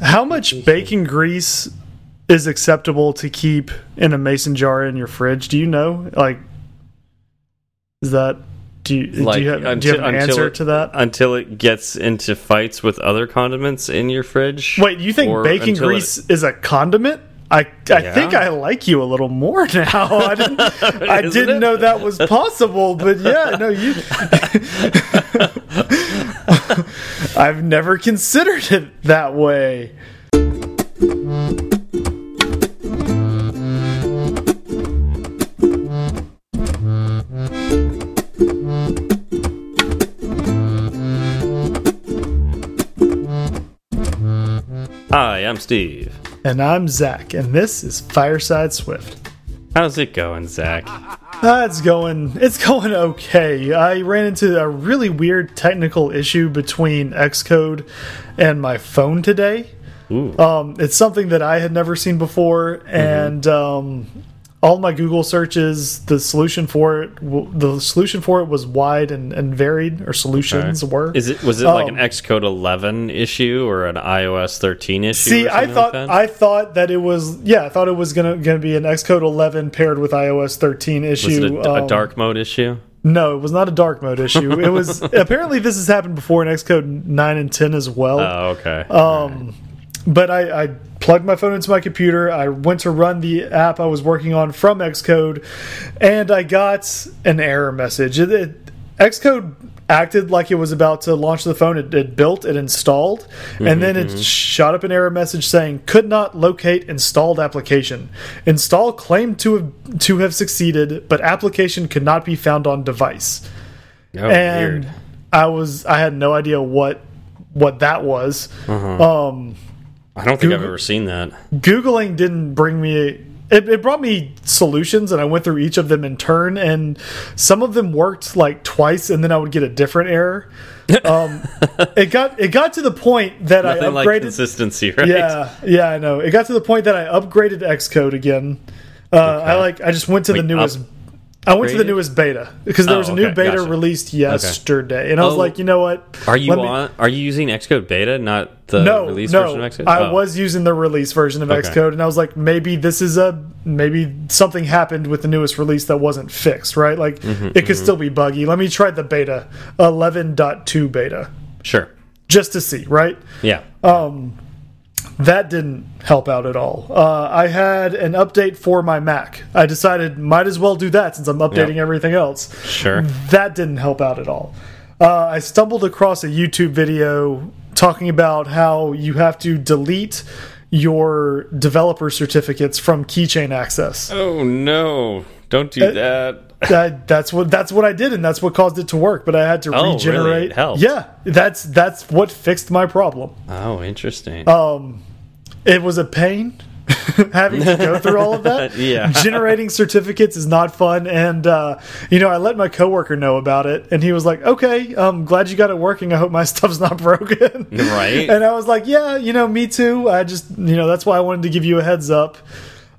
How much bacon grease is acceptable to keep in a mason jar in your fridge? Do you know? Like, is that do you, Like, do you have, do you have an answer it- to that? Until it gets into fights with other condiments in your fridge. Wait, you think bacon grease is a condiment? I I Yeah. think I like you a little more now. I didn't I didn't it? know that was possible, but yeah, no, you. I've never considered it that way. Hi, I'm Steve. And I'm Zach, and this is Fireside Swift. How's it going, Zach? Uh, it's going it's going okay. I ran into a really weird technical issue between Xcode and my phone today. Um, it's something that I had never seen before, and um, all my Google searches, the solution for it, the solution for it was wide and, and varied, or solutions were. Is it was it like an Um, Xcode 11 issue or an iOS 13 issue? See, I thought like that? I thought that it was yeah, I thought it was gonna gonna be an Xcode 11 paired with iOS 13 issue. was it a, a um, dark mode issue? No, it was not a dark mode issue. It was apparently this has happened before in Xcode 9 and 10 as well. Oh, okay. Um, but I, I plugged my phone into my computer. I went to run the app I was working on from Xcode, and I got an error message. It, it, Xcode acted like it was about to launch the phone. It, it built, it installed, and mm-hmm, then it mm-hmm. shot up an error message saying could not locate installed application. Install claimed to have to have succeeded, but application could not be found on device oh, and weird. I was I had no idea what what that was. Uh-huh. Um, I don't think I've ever seen that. Googling didn't bring me. It, it brought me solutions, and I went through each of them in turn, and some of them worked like twice, and then I would get a different error. Um, it got it got to the point that Nothing I like upgraded. consistency, right? yeah, yeah, I know. It got to the point that I upgraded Xcode again. Uh, I like I just went to the newest. I went to the newest beta because there Oh, was a new okay, beta gotcha. released yesterday, and I was Oh. like, you know what? Are you on? Are you using Xcode beta, not the no, release no. version of Xcode? I Oh. was using the release version of Okay. Xcode, and I was like, maybe this is a maybe something happened with the newest release that wasn't fixed, right? Like Mm-hmm, it could still be buggy. Let me try the beta, 11.2 beta, sure. just to see, right? Yeah. Um, that didn't help out at all. Uh, I had an update for my Mac. I decided might as well do that since I'm updating Yep. everything else. sure. That didn't help out at all. Uh, I stumbled across a YouTube video talking about how you have to delete your developer certificates from keychain access. Oh no! Don't Uh, do that. That, that's what that's what I did, and that's what caused it to work. But I had to Oh, really? regenerate. It? Yeah, that's that's what fixed my problem. Oh, interesting. Um, it was a pain having to go through all of that. Yeah. generating certificates is not fun, and uh, you know I let my coworker know about it, and he was like, "Okay, I'm glad you got it working. I hope my stuff's not broken." Right. And I was like, "Yeah, you know, me too. I just, you know, that's why I wanted to give you a heads up."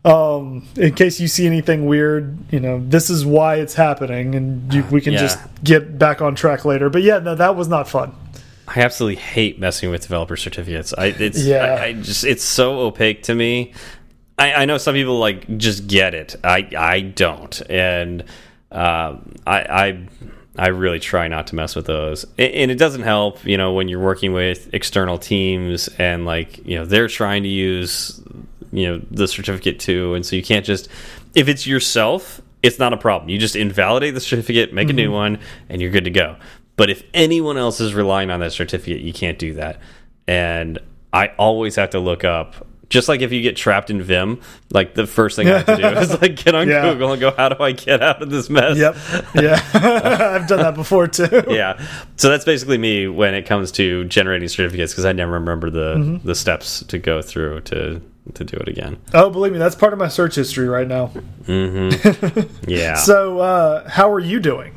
Um, in case you see anything weird, you know, this is why it's happening, and you, we can Yeah. just get back on track later. But yeah, no, that was not fun. I absolutely hate messing with developer certificates. I it's Yeah. I, I just it's so opaque to me. I, I know some people like just get it. I I don't, and um, I I I really try not to mess with those. And it doesn't help, you know, when you're working with external teams and like you know they're trying to use you know the certificate too, and so you can't just if it's yourself. It's not a problem. You just invalidate the certificate, make a new one, and you're good to go. But if anyone else is relying on that certificate, you can't do that. And I always have to look up, just like if you get trapped in Vim, like the first thing I have to do is like get on Yeah. Google and go, how do I get out of this mess? Yep. Yeah. I've done that before too. Yeah. So that's basically me when it comes to generating certificates because I never remember the Mm-hmm. the steps to go through to to do it again. Oh, believe me, that's part of my search history right now. Yeah. So, uh, how are you doing?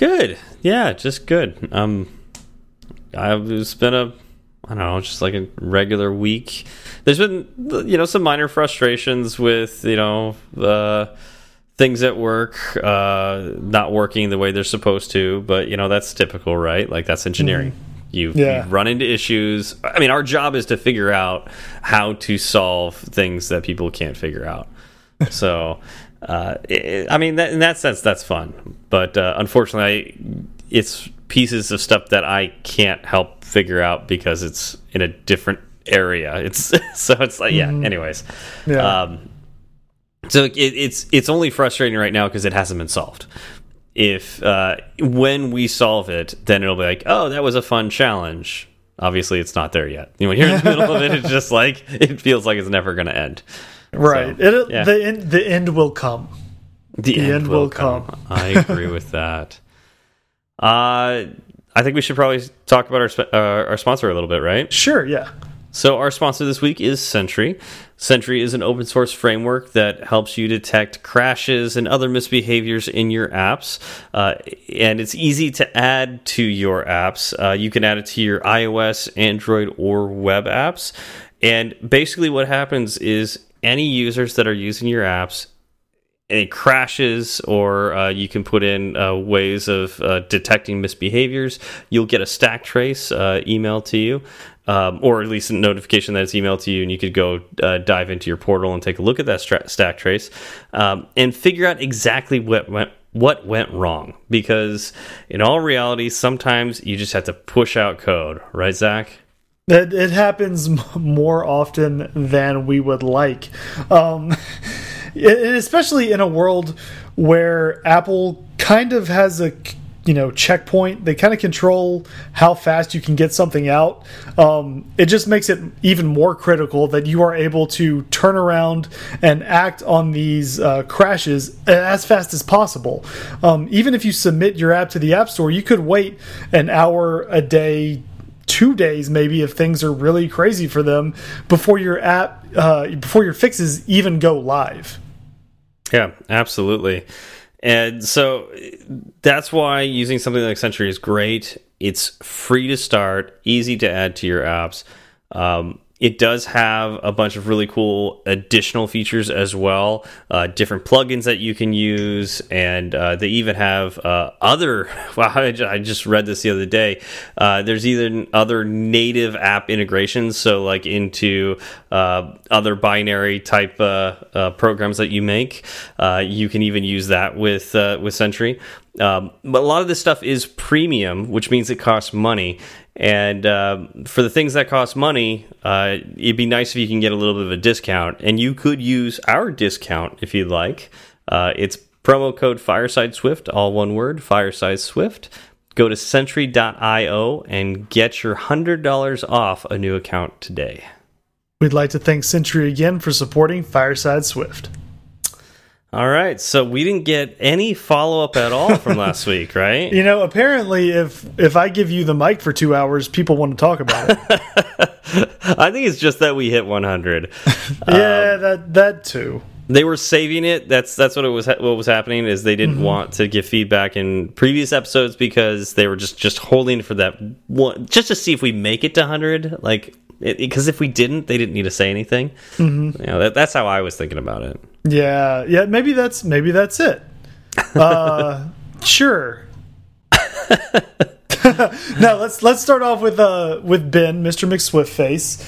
Good. Yeah, just good. Um, I've it's been a, I don't know, just like a regular week. There's been, you know, some minor frustrations with, you know, uh, things at work uh, not working the way they're supposed to, but you know that's typical, right? Like that's engineering. You, Yeah. you run into issues. I mean, our job is to figure out how to solve things that people can't figure out. so, uh, it, I mean, that, in that sense, that's fun. But uh, unfortunately, I, it's pieces of stuff that I can't help figure out because it's in a different area. It's so it's like yeah. Anyways, Yeah. um, so it, it's it's only frustrating right now because it hasn't been solved. If uh, when we solve it, then it'll be like, oh, that was a fun challenge. Obviously, it's not there yet. You know, you're in the middle of it, it's just like it feels like it's never going to end. Right. so, it, yeah. The end. The end will come. The, end will come. I agree with that. Uh, I think we should probably talk about our uh, our sponsor a little bit, right? Sure. Yeah. So our sponsor this week is Sentry. Sentry is an open source framework that helps you detect crashes and other misbehaviors in your apps, uh, and it's easy to add to your apps. Uh, you can add it to your iOS, Android, or web apps. And basically, what happens is any users that are using your apps it crashes or uh, you can put in uh, ways of uh, detecting misbehaviors. You'll get a stack trace uh, emailed to you um, or at least a notification that it's emailed to you and you could go uh, dive into your portal and take a look at that stack trace um, and figure out exactly what went what went wrong. Because in all reality sometimes you just have to push out code. Right zach It, it happens more often than we would like, um, especially in a world where Apple kind of has a you know checkpoint. They kind of control how fast you can get something out. Um, it just makes it even more critical that you are able to turn around and act on these uh, crashes as fast as possible. Um, even if you submit your app to the App Store, you could wait an hour a day two days maybe if things are really crazy for them before your app uh, before your fixes even go live Yeah, absolutely. And so that's why using something like Sentry is great. It's free to start, easy to add to your apps. Um, it does have a bunch of really cool additional features as well, uh, different plugins that you can use, and uh, they even have uh, other. Wow, I I just read this the other day. Uh, there's even other native app integrations, so like into uh, other binary type uh, programs that you make. You can even use that with with Sentry. Um, but a lot of this stuff is premium, which means it costs money. And uh, for the things that cost money, uh, it'd be nice if you can get a little bit of a discount. And you could use our discount if you'd like. Uh, it's promo code Fireside Swift, all one word, Fireside Swift. Go to Sentry.io and get your $100 off a new account today. we'd like to thank Sentry again for supporting fireside swift All right, so we didn't get any follow up at all from last week, right? you know apparently if if i give you the mic for two hours people want to talk about it I think it's just that we hit 100. yeah um, that that too They were saving it. That's that's what it was. What was happening is they didn't want to give feedback in previous episodes because they were just just holding for that one, just to see if we make it to 100. Like because if we didn't, they didn't need to say anything. You know, that, that's how I was thinking about it. yeah yeah maybe that's maybe that's it uh sure now let's let's start off with uh with Ben, Mr. McSwiftface.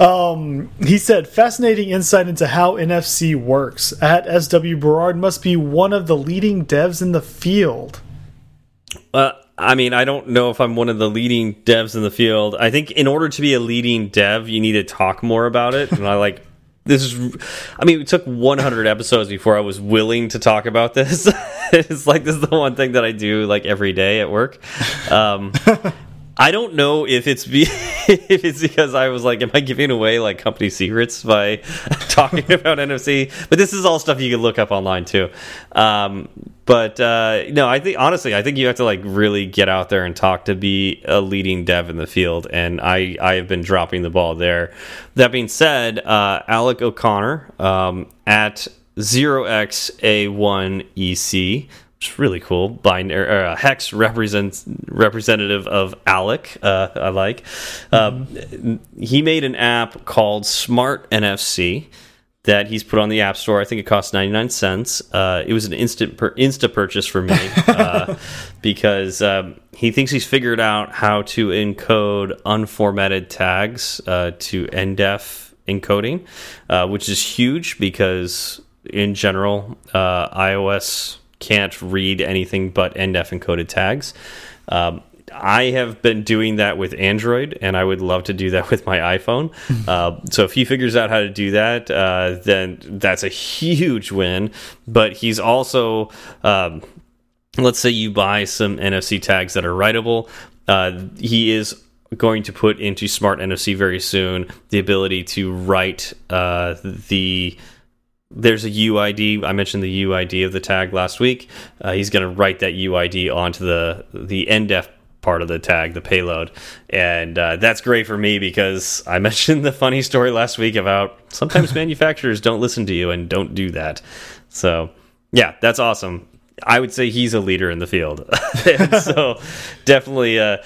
Um, he said, fascinating insight into how NFC works. At SW Berard must be one of the leading devs in the field. Uh, I mean, I don't know if I'm one of the leading devs in the field. I think in order to be a leading dev, you need to talk more about it. And I like this is. I mean, it took 100 episodes before I was willing to talk about this. it's like this is the one thing that I do like every day at work. Um, I don't know if it's be if it's because I was like, am I giving away like company secrets by talking about NFC? But this is all stuff you can look up online too. Um, but uh, no, I think honestly, I think you have to like really get out there and talk to be a leading dev in the field. And I I have been dropping the ball there. That being said, uh, Alec O'Connor um, at 0xa1ec it's really cool. Binary or, uh, hex represents representative of Alec. Uh, I like. Uh, mm-hmm. He made an app called Smart NFC that he's put on the App Store. I think it costs ninety nine cents. Uh, it was an instant per, insta purchase for me because um, he thinks he's figured out how to encode unformatted tags to NDEF encoding, which is huge because in general iOS can't read anything but NDEF encoded tags. Um, I have been doing that with Android, and I would love to do that with my iPhone. uh, so if he figures out how to do that, uh, then that's a huge win. But he's also, um, let's say you buy some NFC tags that are writable. Uh, he is going to put into Smart NFC very soon the ability to write uh, the there's a UID. I mentioned the UID of the tag last week. Uh, he's going to write that UID onto the the NDEF part of the tag, the payload. And uh, that's great for me because I mentioned the funny story last week about sometimes manufacturers don't listen to you and don't do that. So, yeah, that's awesome. I would say he's a leader in the field. so, definitely uh,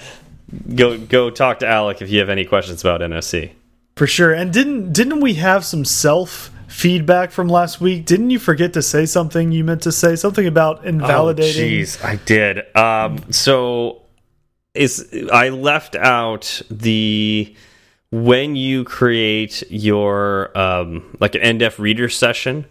go go talk to Alec if you have any questions about NFC. For sure. And didn't didn't we have some self feedback from last week? Didn't you forget to say something you meant to say? Something about invalidating. Jeez, I did. Um, so is I left out the when you create your um, like an NDEF reader session,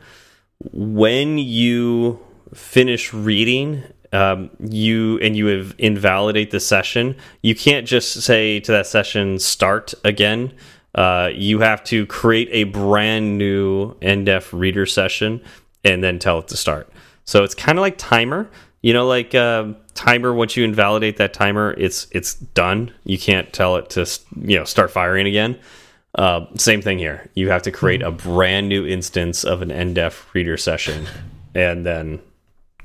when you finish reading um, you and you have invalidate the session, you can't just say to that session start again. Uh, you have to create a brand new NDEF reader session and then tell it to start. So it's kind of like timer. You know, like uh, timer. Once you invalidate that timer, it's it's done. You can't tell it to you know start firing again. Uh, same thing here. You have to create a brand new instance of an NDEF reader session, and then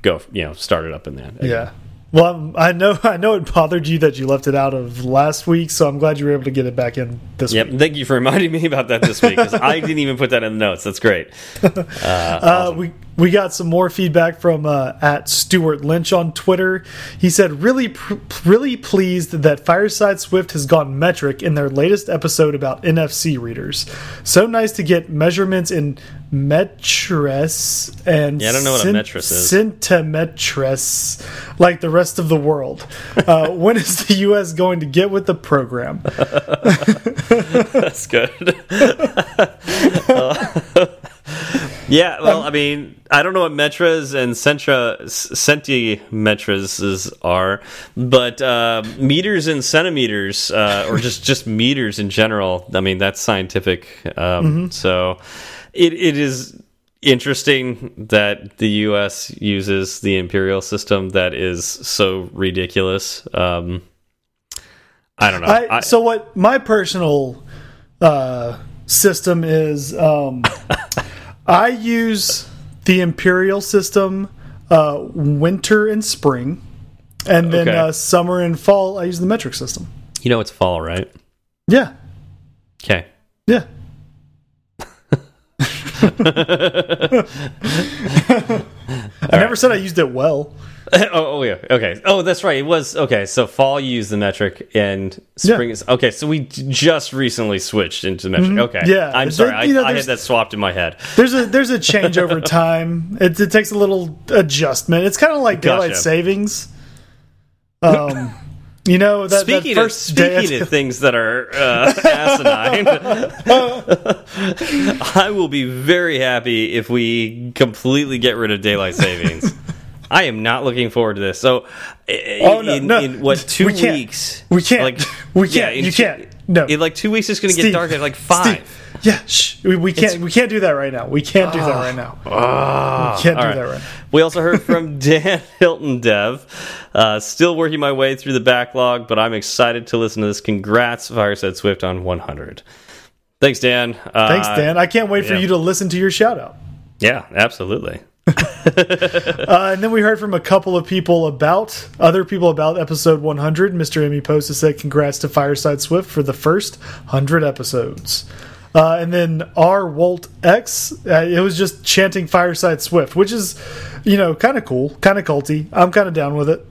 go you know start it up in that. Yeah. Well, I know I know it bothered you that you left it out of last week, so I'm glad you were able to get it back in this yep, week. Thank you for reminding me about that this week because I didn't even put that in the notes. That's great. Uh, uh, we we got some more feedback from uh, at Stuart Lynch on Twitter. He said, "Really, really pleased that Fireside Swift has gone metric in their latest episode about NFC readers. So nice to get measurements in metris and yeah, I don't know what a metris is. Centimetris, like the rest of the world. Uh, when is the U.S. going to get with the program?" That's good. uh, yeah, well, I mean, I don't know what metras and centra centimetras are, but uh, meters and centimeters, uh, or just just meters in general. I mean, that's scientific. Um, mm -hmm. So, it it is interesting that the U.S. uses the imperial system that is so ridiculous. Um, I don't know. I, I, so, what my personal uh, system is. Um, I use the imperial system uh, winter and spring, and then okay. uh, summer and fall. I use the metric system. You know it's fall, right? Yeah. Okay. Yeah. I never said I used it well. oh, oh, yeah. Okay. Oh, that's right. It was okay. So fall you use the metric, and spring yeah. is okay. So we just recently switched into metric. Mm -hmm. Okay. Yeah. I'm sorry. I, know, I, had that swapped in my head. There's a there's a change over time. It, it takes a little adjustment. It's kind of like gotcha. daylight savings. Um. You know that speaking that first of, speaking of things that are uh, asinine, I will be very happy if we completely get rid of daylight savings. I am not looking forward to this. So, oh, no, in, no. in what two we weeks? We can't. Like we can't. Yeah, you can't. No. In like two weeks, it's going to get dark at like five. Steve. Yeah, shh. We, we can't. It's, we can't do that right now. We can't do that right now. Uh, we can't do right. that right. now. We also heard from Dan Hilton Dev. Uh, still working my way through the backlog, but I'm excited to listen to this. Congrats, Fireside Swift on 100. Thanks, Dan. Uh, Thanks, Dan. I can't wait for you to listen to your shout out. Yeah, absolutely. uh, and then we heard from a couple of people about other people about episode 100. Mr. Emmy Post said, "Congrats to Fireside Swift for the first hundred episodes." Uh, and then R Walt X, uh, it was just chanting Fireside Swift, which is, you know, kind of cool, kind of culty. I'm kind of down with it.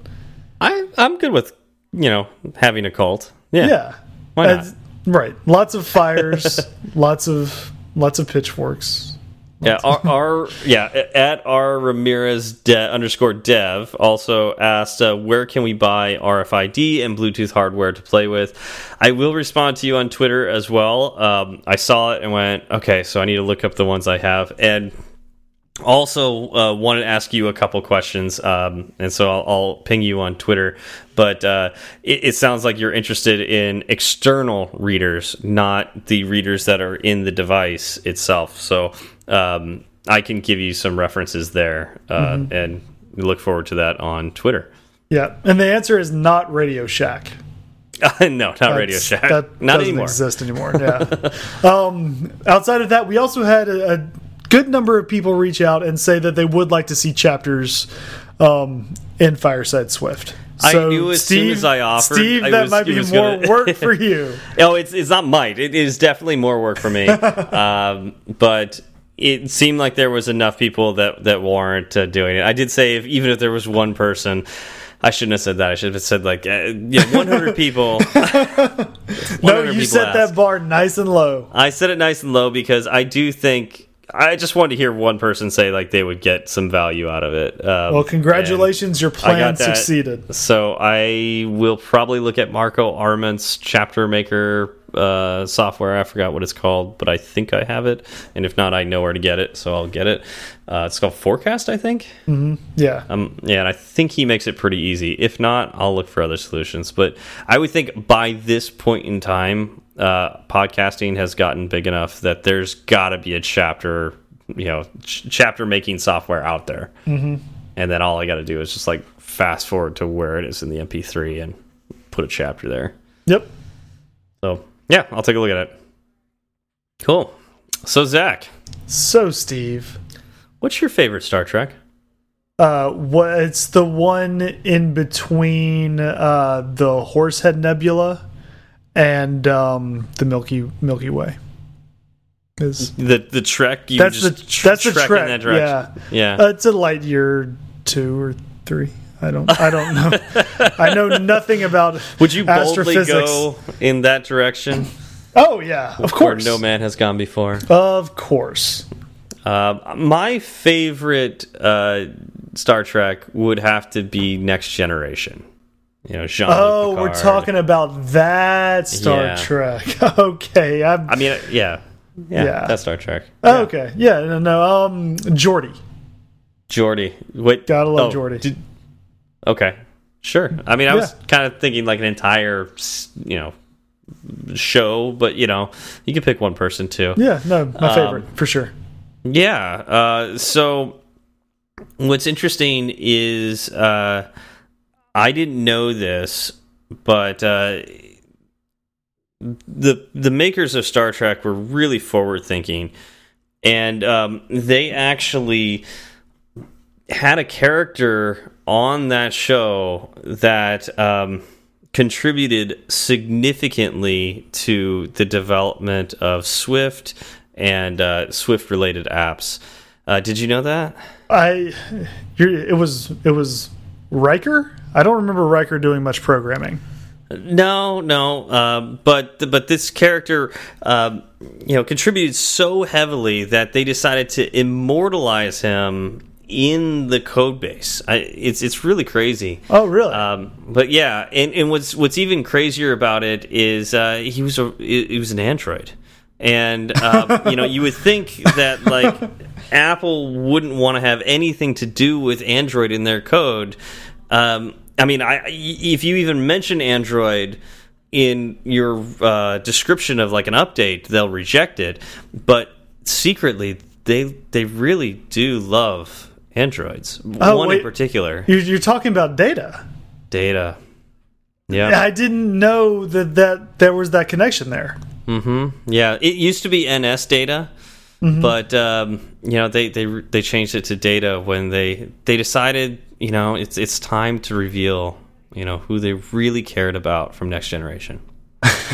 I I'm good with you know having a cult. Yeah, yeah, why not? right. Lots of fires, lots of lots of pitchforks. Yeah, our, our yeah at our Ramirez de, underscore dev also asked uh, where can we buy RFID and Bluetooth hardware to play with. I will respond to you on Twitter as well. Um, I saw it and went okay, so I need to look up the ones I have and also uh, wanted to ask you a couple questions um, and so I'll, I'll, ping you on twitter but uh, it, it, sounds like you're interested in external readers not the readers that are in the device itself so um, i can give you some references there uh, mm -hmm. and look forward to that on twitter yeah and the answer is not radio shack no, not That's, Radio Shack. That not doesn't anymore. exist anymore. Yeah. um, outside of that, we also had a, a good number of people reach out and say that they would like to see chapters um, in Fireside Swift. So I knew as Steve, soon as I offered, Steve, I that was, might be more gonna... work for you. oh, it's it's not might. It is definitely more work for me. um, but it seemed like there was enough people that that warrant uh, doing it. I did say if even if there was one person. I shouldn't have said that. I should have said like uh, yeah, 100 people. 100 no, you set that bar nice and low. I set it nice and low because I do think I just wanted to hear one person say like they would get some value out of it. Um, well, congratulations, your plan succeeded. So I will probably look at Marco Arment's chapter maker uh, software. I forgot what it's called, but I think I have it. And if not, I know where to get it, so I'll get it. Uh, it's called Forecast, I think. Mm -hmm. Yeah. Um. Yeah, and I think he makes it pretty easy. If not, I'll look for other solutions. But I would think by this point in time, uh, podcasting has gotten big enough that there's got to be a chapter, you know, ch chapter making software out there. Mm -hmm. And then all I got to do is just like fast forward to where it is in the MP3 and put a chapter there. Yep. So yeah, I'll take a look at it. Cool. So Zach. So Steve. What's your favorite Star Trek? Uh, what it's the one in between uh the Horsehead Nebula and um, the Milky Milky Way. Is the the trek? that's the tr that's the trek. That yeah, yeah. Uh, it's a light year two or three. I don't. I don't know. I know nothing about. Would you boldly go in that direction? Oh yeah, of course. Where no man has gone before. Of course. Uh, my favorite uh, Star Trek would have to be Next Generation. You know, Jean. Oh, we're talking about that Star yeah. Trek. okay, I'm, i mean, yeah, yeah, yeah, that Star Trek. Oh, yeah. Okay, yeah, no, no, um, Geordi. Geordi, wait, gotta love oh, Geordi. Did, okay, sure. I mean, I was kind of thinking like an entire, you know, show, but you know, you can pick one person too. Yeah, no, my favorite um, for sure. Yeah. Uh, so, what's interesting is. Uh, I didn't know this, but uh, the the makers of Star Trek were really forward thinking, and um, they actually had a character on that show that um, contributed significantly to the development of Swift and uh, Swift related apps. Uh, did you know that? I, it was it was Riker. I don't remember Riker doing much programming. No, no, uh, but but this character, uh, you know, contributed so heavily that they decided to immortalize him in the code base. I, it's it's really crazy. Oh, really? Um, but yeah, and, and what's what's even crazier about it is uh, he was a he was an android, and um, you know you would think that like Apple wouldn't want to have anything to do with Android in their code um, I mean, I, if you even mention Android in your uh, description of like an update, they'll reject it. But secretly, they they really do love androids. Oh, One wait. in particular. You're, you're talking about data. Data. Yeah. I didn't know that that there was that connection there. Mm-hmm. Yeah, it used to be NS data, mm -hmm. but um, you know they they they changed it to data when they they decided you know, it's it's time to reveal, you know, who they really cared about from Next Generation.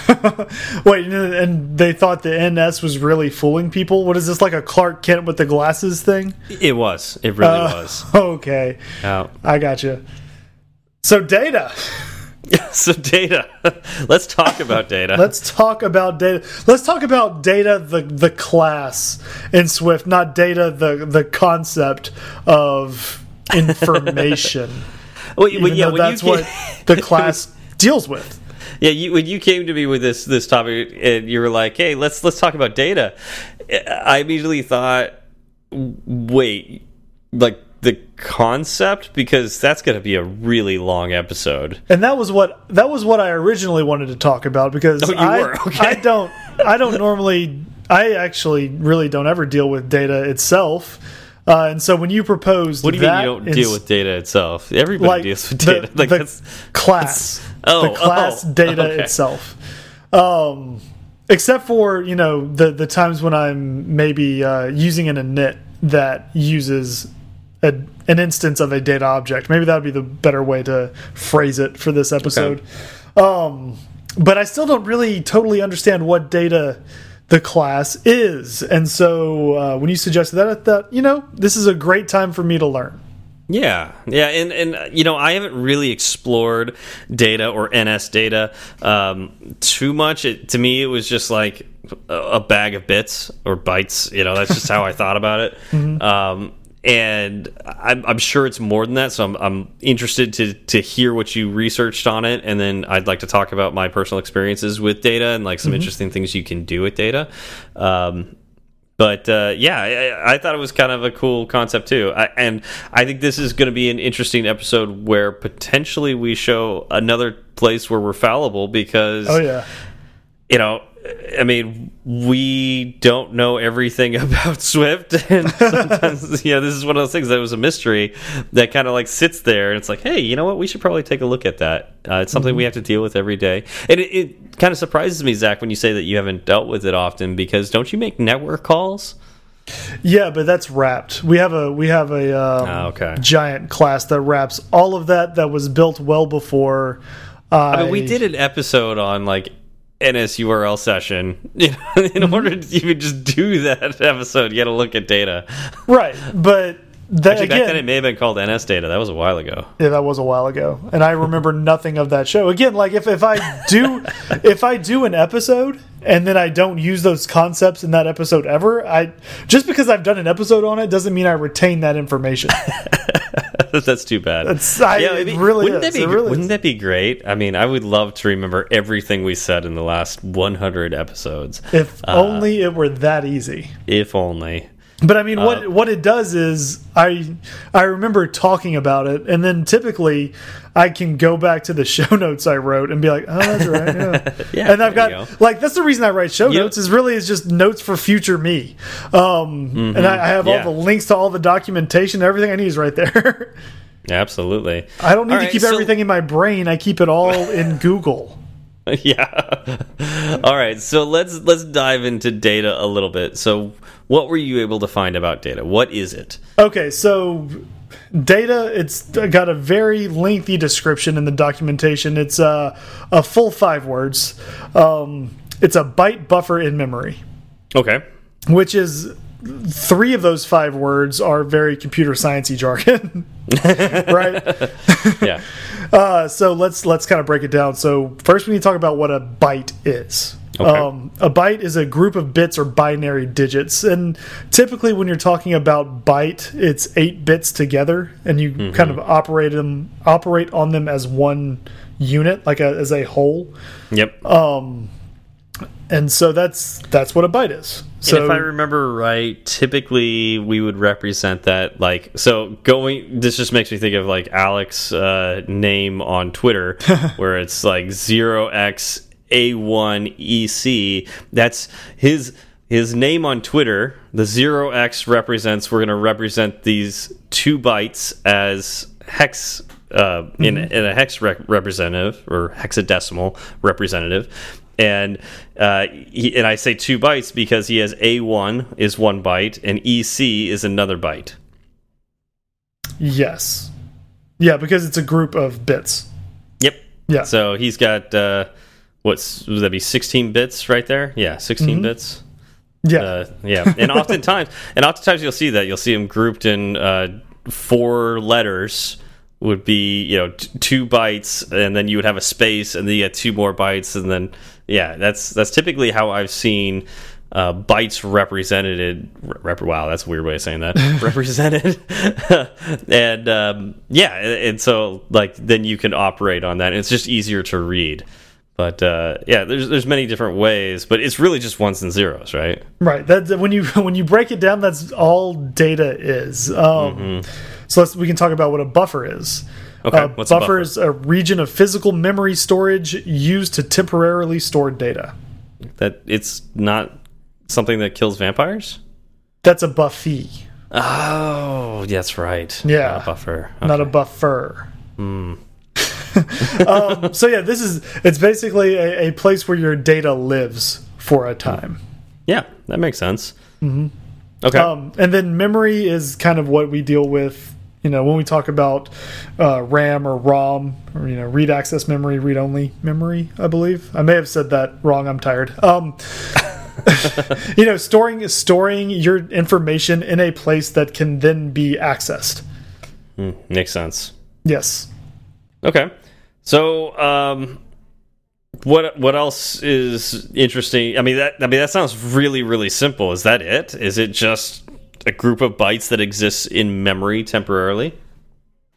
Wait, and they thought the NS was really fooling people. What is this like a Clark Kent with the glasses thing? It was. It really uh, was. Okay. Yeah. I got you. So data. so data. Let's talk about data. Let's talk about data. Let's talk about data, the the class in Swift, not data, the the concept of information. well, well, yeah, that's what the class deals with. Yeah, you, when you came to me with this this topic, and you were like, "Hey, let's let's talk about data," I immediately thought, "Wait, like the concept because that's going to be a really long episode. And that was what that was what I originally wanted to talk about because oh, I, okay. I don't I don't normally I actually really don't ever deal with data itself. Uh, and so when you proposed, what do you mean you don't deal with data itself? Everybody like deals with data. The, like the that's, class, oh, the class oh, data okay. itself. Um, except for you know the the times when I'm maybe uh, using an init that uses a, an instance of a data object. Maybe that would be the better way to phrase it for this episode. Okay. Um, but I still don't really totally understand what data the class is, and so uh, when you suggested that, I thought you know this is a great time for me to learn. Yeah, yeah, and and you know I haven't really explored data or NS data um, too much. It, to me, it was just like a bag of bits or bytes. You know, that's just how I thought about it. Mm -hmm. um, and I'm, I'm, sure it's more than that. So I'm, I'm, interested to to hear what you researched on it, and then I'd like to talk about my personal experiences with data and like some mm -hmm. interesting things you can do with data. Um, but uh, yeah, I, I, thought it was kind of a cool concept too, I, and I think this is going to be an interesting episode where potentially we show another place where we're fallible because, oh yeah, you know I mean, we don't know everything about Swift, and sometimes, you know, this is one of those things that was a mystery that kind of like sits there, and it's like, hey, you know what? We should probably take a look at that. Uh, it's something mm -hmm. we have to deal with every day, and it, it kind of surprises me, Zach, when you say that you haven't dealt with it often, because don't you make network calls? Yeah, but that's wrapped. We have a we have a um, oh, okay. giant class that wraps all of that that was built well before. I, I mean, we did an episode on like NSURL session. You know, in order to even just do that episode, you got to look at data. Right, but that, Actually, again, back then it may have been called NS Data. That was a while ago. Yeah, that was a while ago, and I remember nothing of that show. Again, like if if I do if I do an episode and then I don't use those concepts in that episode ever, I just because I've done an episode on it doesn't mean I retain that information. That's too bad. That's, I, yeah, it really wouldn't is. That be, really wouldn't is. that be great? I mean, I would love to remember everything we said in the last 100 episodes. If uh, only it were that easy. If only. But I mean, what uh, what it does is I I remember talking about it, and then typically I can go back to the show notes I wrote and be like, oh, that's right, yeah. yeah and I've got go. like that's the reason I write show you notes is really is just notes for future me, um, mm -hmm. and I, I have yeah. all the links to all the documentation, everything I need is right there. Absolutely. I don't need all to right, keep so everything in my brain. I keep it all in Google. yeah. All right. So let's let's dive into data a little bit. So what were you able to find about data? What is it? Okay, so data it's got a very lengthy description in the documentation. It's uh, a full 5 words. Um, it's a byte buffer in memory. Okay. Which is three of those five words are very computer sciencey jargon. right? yeah. Uh, so let's let's kind of break it down. So first, we need to talk about what a byte is. Okay. Um, a byte is a group of bits or binary digits, and typically, when you're talking about byte, it's eight bits together, and you mm -hmm. kind of operate them operate on them as one unit, like a, as a whole. Yep. Um, and so that's that's what a byte is. So and if I remember right, typically we would represent that like so going. This just makes me think of like Alec's uh, name on Twitter, where it's like zero x a one EC. That's his his name on Twitter. The zero x represents. We're going to represent these two bytes as hex uh, mm -hmm. in, in a hex representative or hexadecimal representative, and uh, he, and I say two bytes because he has A1 is one byte and EC is another byte. Yes. Yeah, because it's a group of bits. Yep. Yeah. So he's got uh, what's would that be 16 bits right there? Yeah, 16 mm -hmm. bits. Yeah. Uh, yeah. And oftentimes and oftentimes you'll see that you'll see them grouped in uh, four letters would be you know two bytes, and then you would have a space, and then you get two more bytes, and then yeah, that's that's typically how I've seen uh, bytes represented. Rep wow, that's a weird way of saying that. represented, and um, yeah, and so like then you can operate on that. It's just easier to read. But uh, yeah, there's there's many different ways, but it's really just ones and zeros, right? Right. That when you when you break it down, that's all data is. Um, mm -hmm. So let's we can talk about what a buffer is. Okay. Uh, What's buffer, buffer is a region of physical memory storage used to temporarily store data. That it's not something that kills vampires. That's a buffy. Oh, that's right. Yeah, not a buffer. Okay. Not a buffer. Hmm. um, so yeah, this is it's basically a, a, place where your data lives for a time. Yeah, that makes sense. Mm -hmm. Okay. Um, and then memory is kind of what we deal with. You know, when we talk about uh, RAM or ROM, or you know, read access memory, read only memory. I believe I may have said that wrong. I'm tired. Um, you know, storing storing your information in a place that can then be accessed. Mm, makes sense. Yes. Okay. So, um, what what else is interesting? I mean that I mean that sounds really really simple. Is that it? Is it just a group of bytes that exists in memory temporarily?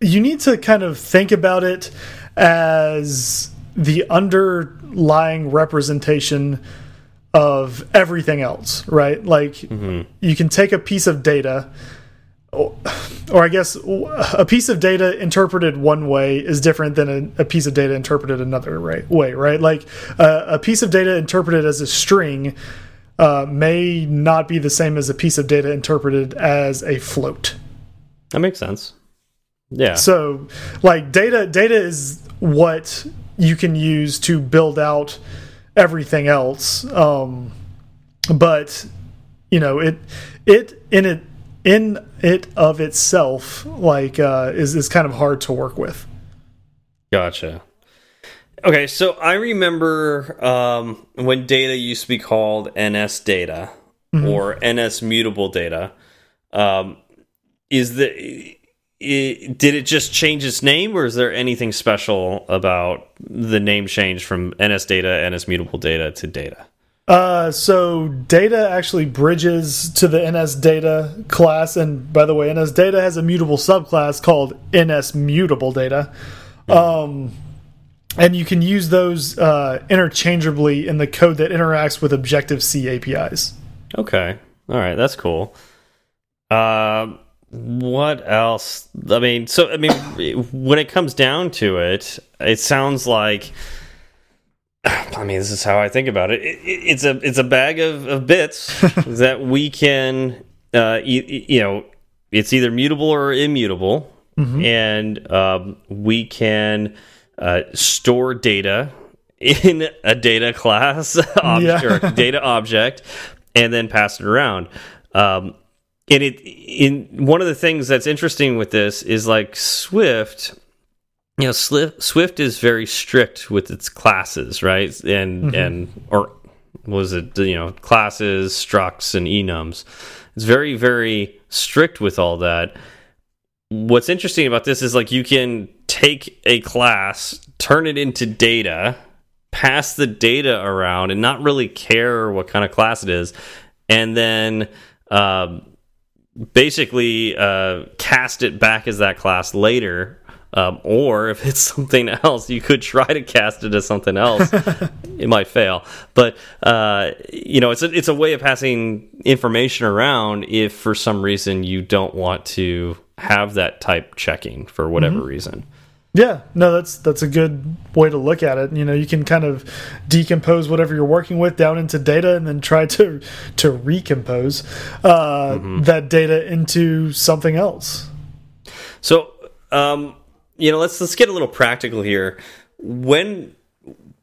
You need to kind of think about it as the underlying representation of everything else, right? Like mm -hmm. you can take a piece of data or I guess a piece of data interpreted one way is different than a, a piece of data interpreted another right, way, right? Like uh, a piece of data interpreted as a string uh, may not be the same as a piece of data interpreted as a float. That makes sense. Yeah. So, like data, data is what you can use to build out everything else. Um, but you know, it it in it in it of itself like uh, is is kind of hard to work with. Gotcha. Okay, so I remember um, when data used to be called NS data mm -hmm. or NS mutable data. Um, is the it, did it just change its name, or is there anything special about the name change from NS data, NS mutable data to data? Uh, so data actually bridges to the NS data class, and by the way, NS data has a mutable subclass called NS mutable data. Um, and you can use those uh, interchangeably in the code that interacts with Objective C APIs. Okay, all right, that's cool. Uh, what else? I mean, so I mean, when it comes down to it, it sounds like I mean, this is how I think about it. it, it it's a it's a bag of, of bits that we can, uh, you know, it's either mutable or immutable, mm -hmm. and um, we can uh, store data in a data class object yeah. data object, and then pass it around. Um, and it in one of the things that's interesting with this is like Swift you know swift is very strict with its classes right and mm -hmm. and or was it you know classes structs and enums it's very very strict with all that what's interesting about this is like you can take a class turn it into data pass the data around and not really care what kind of class it is and then um, basically uh, cast it back as that class later um, or if it's something else, you could try to cast it as something else. it might fail, but uh, you know, it's a, it's a way of passing information around. If for some reason you don't want to have that type checking for whatever mm -hmm. reason. Yeah, no, that's that's a good way to look at it. You know, you can kind of decompose whatever you're working with down into data, and then try to to recompose uh, mm -hmm. that data into something else. So, um, you know, let's let's get a little practical here. When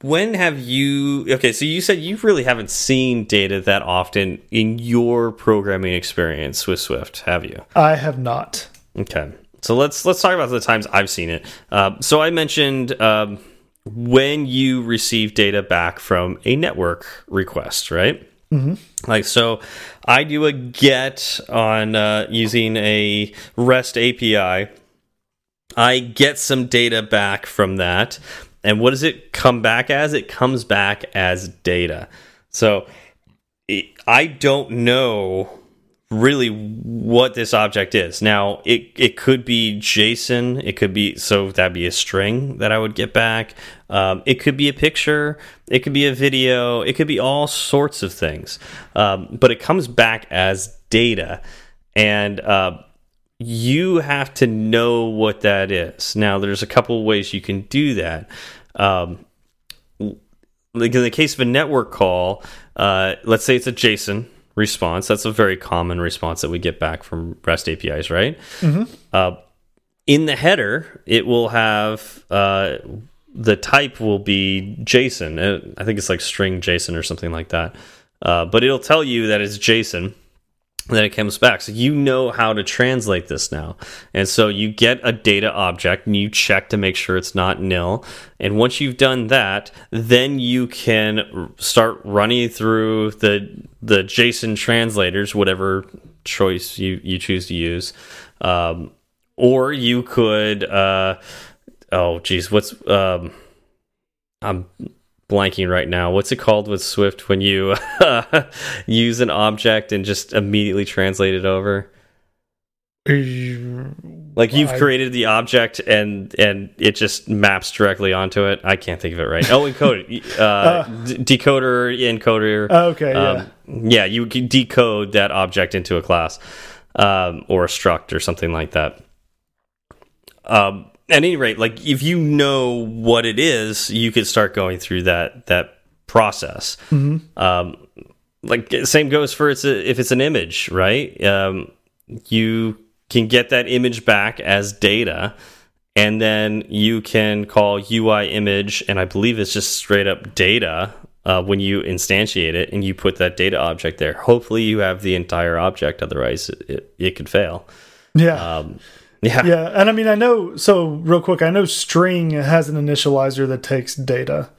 when have you okay so you said you really haven't seen data that often in your programming experience with swift have you i have not okay so let's let's talk about the times i've seen it uh, so i mentioned um, when you receive data back from a network request right mm -hmm. like so i do a get on uh, using a rest api I get some data back from that. And what does it come back as? It comes back as data. So I don't know really what this object is. Now, it it could be JSON. It could be so that'd be a string that I would get back. Um, it could be a picture. It could be a video. It could be all sorts of things. Um, but it comes back as data, and uh, you have to know what that is. Now, there's a couple ways you can do that. Um, like in the case of a network call, uh, let's say it's a JSON response. That's a very common response that we get back from REST APIs, right? Mm -hmm. uh, in the header, it will have uh, the type will be JSON. Uh, I think it's like string JSON or something like that. Uh, but it'll tell you that it's JSON then it comes back. So you know how to translate this now. And so you get a data object and you check to make sure it's not nil. And once you've done that, then you can start running through the the JSON translators, whatever choice you, you choose to use. Um, or you could, uh, oh, geez, what's, um, I'm blanking right now. What's it called with Swift when you uh, use an object and just immediately translate it over? Like you've created the object and and it just maps directly onto it. I can't think of it right. Oh, encoder, uh, uh, decoder, encoder. Oh, okay, um, yeah, yeah. You can decode that object into a class um, or a struct or something like that. Um, at any rate, like if you know what it is, you could start going through that that process. Mm -hmm. um, like same goes for it's a, if it's an image, right? Um, you can get that image back as data, and then you can call UI image, and I believe it's just straight up data uh, when you instantiate it and you put that data object there. Hopefully, you have the entire object. Otherwise, it, it, it could fail. Yeah. Um, yeah. Yeah. And I mean, I know, so real quick, I know string has an initializer that takes data,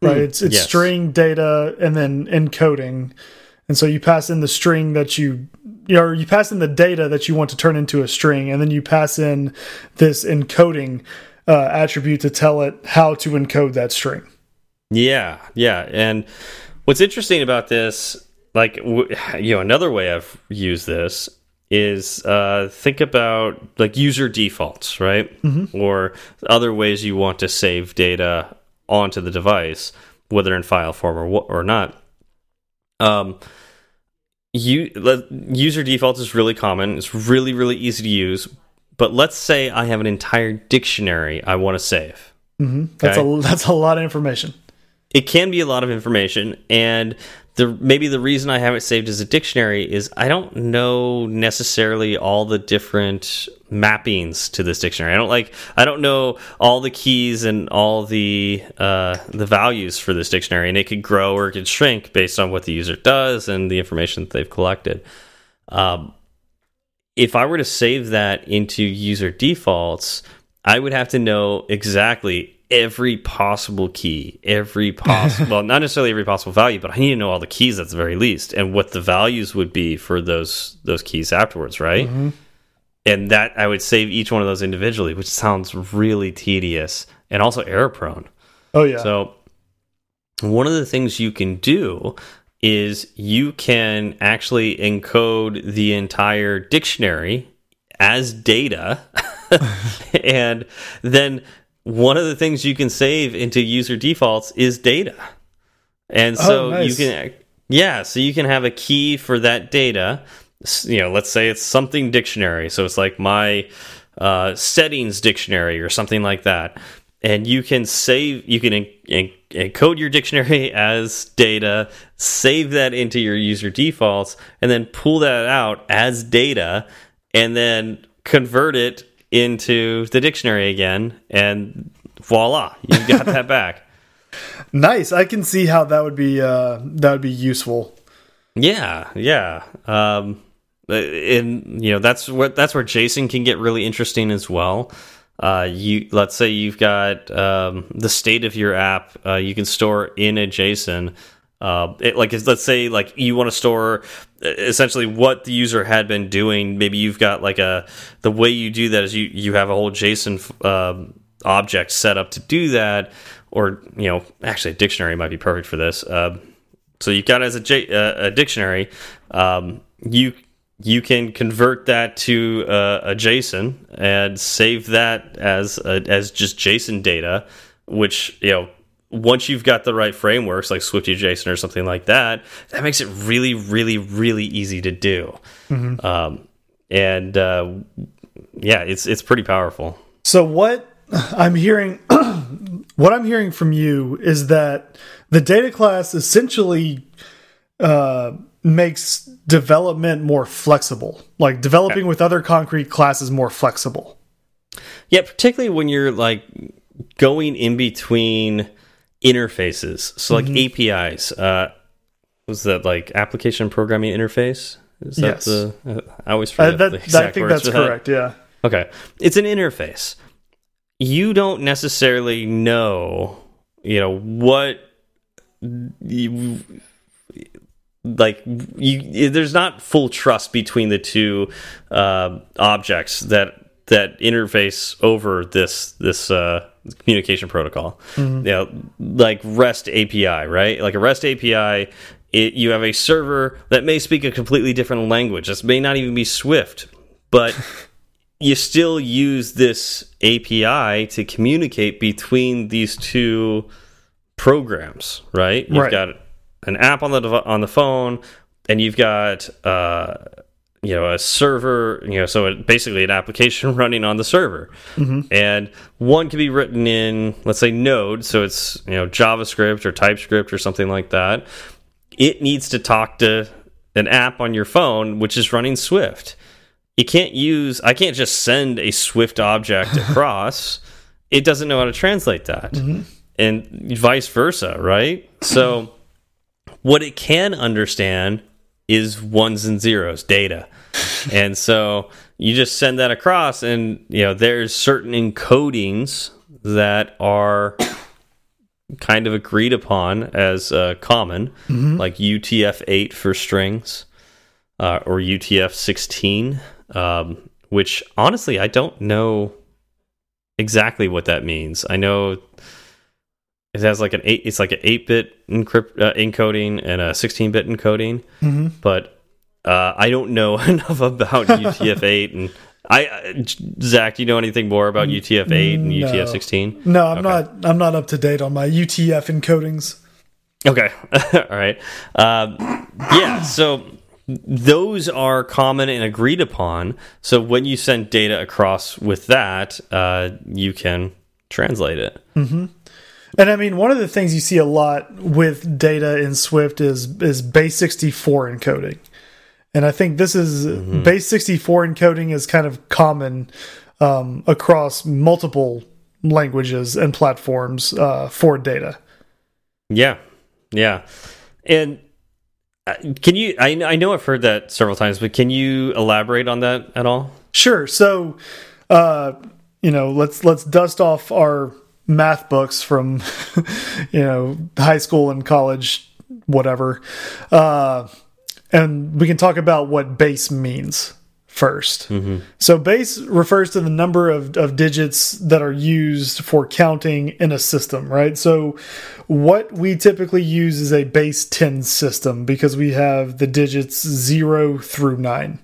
right? Mm, it's it's yes. string data and then encoding. And so you pass in the string that you, you know, you pass in the data that you want to turn into a string, and then you pass in this encoding uh, attribute to tell it how to encode that string. Yeah. Yeah. And what's interesting about this, like, you know, another way I've used this is uh, think about like user defaults, right? Mm -hmm. Or other ways you want to save data onto the device, whether in file form or or not. Um, you user defaults is really common. It's really really easy to use. But let's say I have an entire dictionary I want to save. Mm -hmm. That's okay? a that's a lot of information. It can be a lot of information, and the maybe the reason I have it saved as a dictionary is I don't know necessarily all the different mappings to this dictionary. I don't like I don't know all the keys and all the uh, the values for this dictionary, and it could grow or it could shrink based on what the user does and the information that they've collected. Um, if I were to save that into user defaults, I would have to know exactly every possible key, every possible, well, not necessarily every possible value, but I need to know all the keys at the very least and what the values would be for those those keys afterwards, right? Mm -hmm. And that I would save each one of those individually, which sounds really tedious and also error prone. Oh yeah. So one of the things you can do is you can actually encode the entire dictionary as data and then one of the things you can save into user defaults is data. And so oh, nice. you can yeah, so you can have a key for that data. You know, let's say it's something dictionary. So it's like my uh, settings dictionary or something like that. And you can save, you can encode your dictionary as data, save that into your user defaults, and then pull that out as data, and then convert it into the dictionary again, and voila, you got that back. Nice. I can see how that would be uh, that would be useful. Yeah, yeah. Um, and you know that's what that's where JSON can get really interesting as well. Uh, you let's say you've got um, the state of your app. Uh, you can store in a JSON Uh, it, like let's say like you want to store essentially what the user had been doing. Maybe you've got like a the way you do that is you you have a whole JSON um, object set up to do that, or you know actually a dictionary might be perfect for this. Uh, so you've got as a, J, uh, a dictionary. Um, you you can convert that to uh, a JSON and save that as a, as just JSON data, which you know once you've got the right frameworks like Swifty JSON or something like that, that makes it really, really, really easy to do. Mm -hmm. um, and uh, yeah, it's it's pretty powerful. So what I'm hearing, what I'm hearing from you is that the data class essentially uh, makes development more flexible, like developing with other concrete classes more flexible. Yeah, particularly when you're like going in between interfaces. So like mm -hmm. APIs. Uh, was that like application programming interface? Is that yes. the? Uh, I always forget. Uh, that, I think that's correct. Yeah. Okay, it's an interface. You don't necessarily know, you know, what you like you there's not full trust between the two uh, objects that that interface over this this uh, communication protocol. Mm -hmm. You know, like REST API, right? Like a REST API, it, you have a server that may speak a completely different language. This may not even be Swift, but you still use this API to communicate between these two programs, right? You've right. got an app on the on the phone, and you've got uh, you know a server you know so it, basically an application running on the server. Mm -hmm. and one can be written in let's say node so it's you know javascript or typescript or something like that. It needs to talk to an app on your phone which is running swift. You can't use i can't just send a swift object across. It doesn't know how to translate that. Mm -hmm. and vice versa right? So what it can understand is ones and zeros data and so you just send that across and you know there's certain encodings that are kind of agreed upon as uh, common mm -hmm. like utf-8 for strings uh, or utf-16 um, which honestly i don't know exactly what that means i know it has like an eight it's like an 8-bit encrypt uh, encoding and a 16-bit encoding mm -hmm. but uh, I don't know enough about UTF-8 and I uh, Zach, do you know anything more about UTF-8 and no. UTF-16? No, I'm okay. not. I'm not up to date on my UTF encodings. Okay, all right. Um, yeah, so those are common and agreed upon. So when you send data across with that, uh, you can translate it. Mm -hmm. And I mean, one of the things you see a lot with data in Swift is is base 64 encoding. And I think this is mm -hmm. base 64 encoding is kind of common um, across multiple languages and platforms uh, for data. Yeah, yeah, and uh, can you? I I know I've heard that several times, but can you elaborate on that at all? Sure. So, uh, you know, let's let's dust off our math books from you know high school and college, whatever. Uh, and we can talk about what base means first. Mm -hmm. So base refers to the number of, of digits that are used for counting in a system, right? So what we typically use is a base 10 system because we have the digits 0 through 9.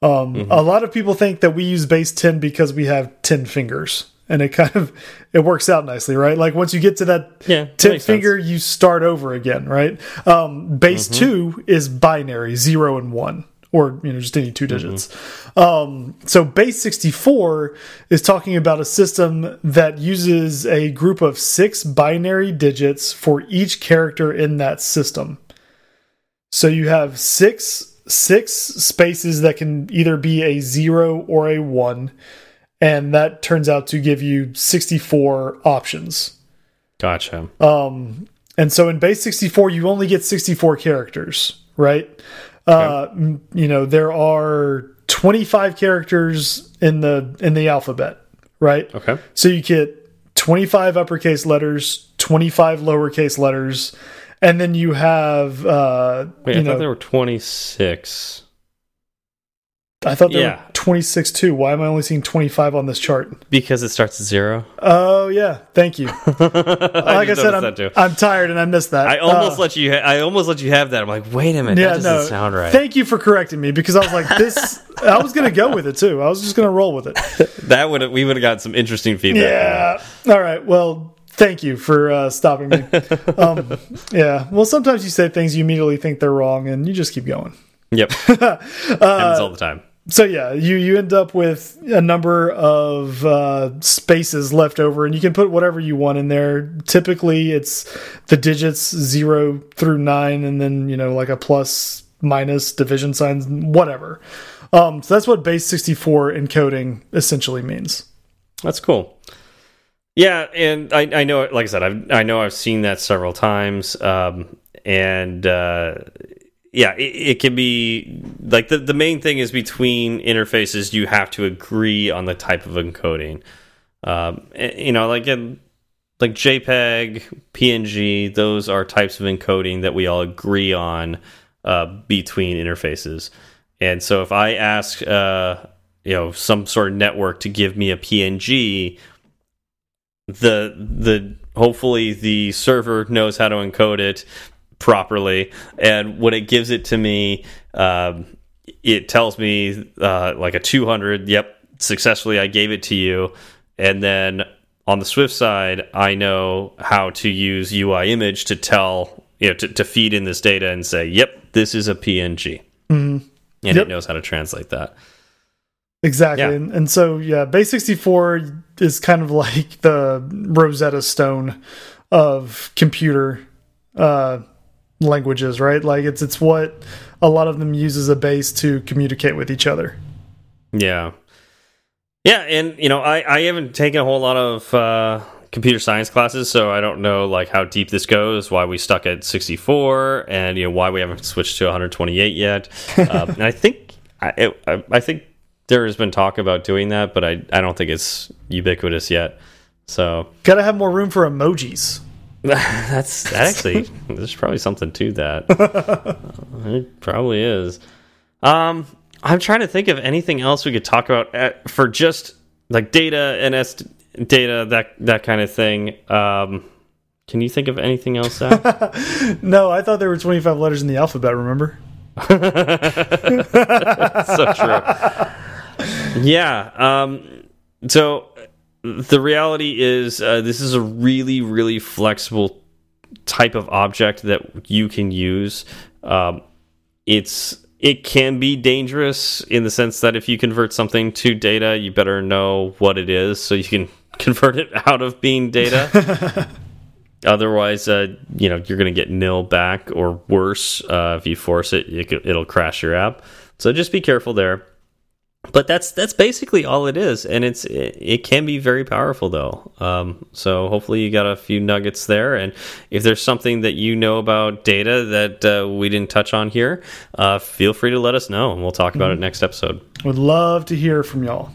Um, mm -hmm. A lot of people think that we use base 10 because we have 10 fingers and it kind of it works out nicely right like once you get to that yeah, tip finger sense. you start over again right um base mm -hmm. two is binary zero and one or you know just any two digits mm -hmm. um so base 64 is talking about a system that uses a group of six binary digits for each character in that system so you have six six spaces that can either be a zero or a one and that turns out to give you 64 options. Gotcha. Um, and so in base 64, you only get 64 characters, right? Uh, you know, there are 25 characters in the in the alphabet, right? Okay. So you get 25 uppercase letters, 25 lowercase letters, and then you have uh, Wait, you I know thought there were 26. I thought there Yeah. were 26 too. Why am I only seeing 25 on this chart? Because it starts at zero. Oh yeah, thank you. like I said, I'm. I'm tired and I missed that. I almost Uh, let you. I almost let you have that. I'm like, wait a minute, yeah, that doesn't no. sound right. Thank you for correcting me because I was like this. I was gonna go with it too. I was just gonna roll with it. that would we would have got some interesting feedback. Yeah. All right. Well, thank you for uh, stopping me. um, yeah. Well, sometimes you say things you immediately think they're wrong, and you just keep going. Yep. Uh, Happens all the time. So yeah, you you end up with a number of uh, spaces left over, and you can put whatever you want in there. Typically, it's the digits zero through nine, and then you know like a plus, minus, division signs, whatever. Um, so that's what base sixty four encoding essentially means. That's cool. Yeah, and I, I know, like I said, I've, I know I've seen that several times, um, and uh, yeah, it, it can be like the the main thing is between interfaces, you have to agree on the type of encoding. Um, you know, like in like JPEG, PNG, those are types of encoding that we all agree on uh, between interfaces. And so if I ask, uh, you know, some sort of network to give me a PNG, the the hopefully the server knows how to encode it properly, and when it gives it to me, um, it tells me uh, like a 200. Yep, successfully I gave it to you, and then on the Swift side, I know how to use UI image to tell you know to, to feed in this data and say, yep, this is a PNG, Mm, and Yep. it knows how to translate that. exactly, Yeah. and, and so yeah, base sixty four is kind of like the Rosetta Stone of computer uh, languages, right? Like it's it's what a lot of them use as a base to communicate with each other. Yeah. Yeah, and you know, I I haven't taken a whole lot of uh computer science classes, so I don't know like how deep this goes, why we stuck at 64 and you know why we haven't switched to 128 yet. um, and I think I it, I I think there has been talk about doing that, but I I don't think it's ubiquitous yet. So Got to have more room for emojis. that's that actually there's probably something to that. it probably is. Um, I'm trying to think of anything else we could talk about at, for just like data, NS data, that that kind of thing. Um, can you think of anything else? No, I thought there were 25 letters in the alphabet, remember? so true. Yeah. Um, so the reality is, uh, this is a really, really flexible type of object that you can use. Um, it's it can be dangerous in the sense that if you convert something to data, you better know what it is so you can convert it out of being data. Otherwise, uh, you know you're going to get nil back or worse uh, if you force it. You it'll crash your app. So just be careful there. But that's that's basically all it is, and it's it, it can be very powerful though. Um, so hopefully you got a few nuggets there, and if there's something that you know about data that uh, we didn't touch on here, uh, feel free to let us know, and we'll talk about it next episode. Would love to hear from y'all.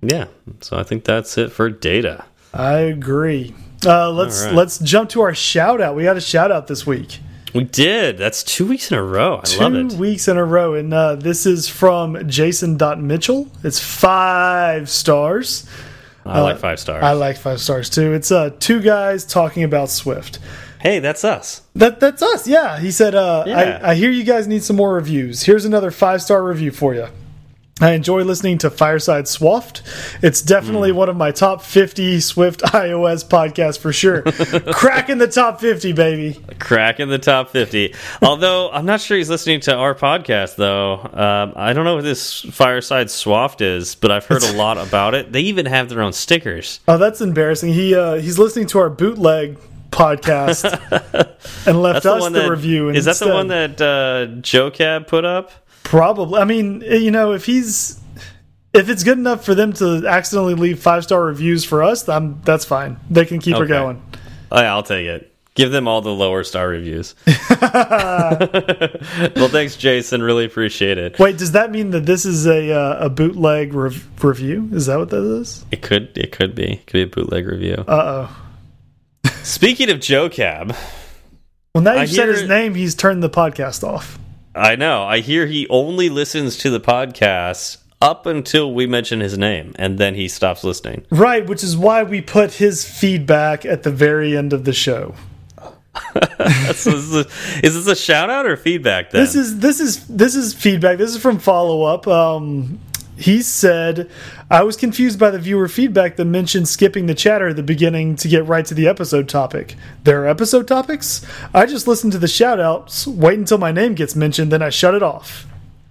Yeah, so I think that's it for data. I agree. Uh, let's right. let's jump to our shout out. We got a shout out this week. We did. That's two weeks in a row. I love Two weeks in a row. And uh, this is from Jason.Mitchell. It's five stars. I like five stars. I like five stars too. It's uh, two guys talking about Swift. hey, that's us. That that's us. Yeah. He said, uh, Yeah. I, I hear you guys need some more reviews. Here's another five star review for you. I enjoy listening to Fireside Swaft. It's definitely Hmm. one of my top 50 Swift iOS podcasts for sure. Cracking the top 50, baby. Crack in the top 50. Although, I'm not sure he's listening to our podcast, though. Um, I don't know what this Fireside Swaft is, but I've heard a lot about it. They even have their own stickers. Oh, that's embarrassing. He uh, he's listening to our bootleg podcast and left That's us the that review. is that the one that uh, Joe Cab put up? Probably. I mean, you know, if he's if it's good enough for them to accidentally leave five star reviews for us, I'm, that's fine. They can keep her Okay. going. Oh, I'll take it. Give them all the lower star reviews. well, thanks, Jason. Really appreciate it. Wait, does that mean that this is a uh, a bootleg rev review? Is that what that is? It could, it could be, it could be a bootleg review. Uh oh. Speaking of Joe Cab, Well, now you said his name, he's turned the podcast off. I know. I hear he only listens to the podcast up until we mention his name, and then he stops listening. Right, which is why we put his feedback at the very end of the show. Is, this, is this a shout out or feedback? Then This is this is this is feedback. This is from follow up. Um, he said, "I was confused by the viewer feedback that mentioned skipping the chatter at the beginning to get right to the episode topic. There are episode topics. I just listen to the shout outs, wait until my name gets mentioned, then I shut it off."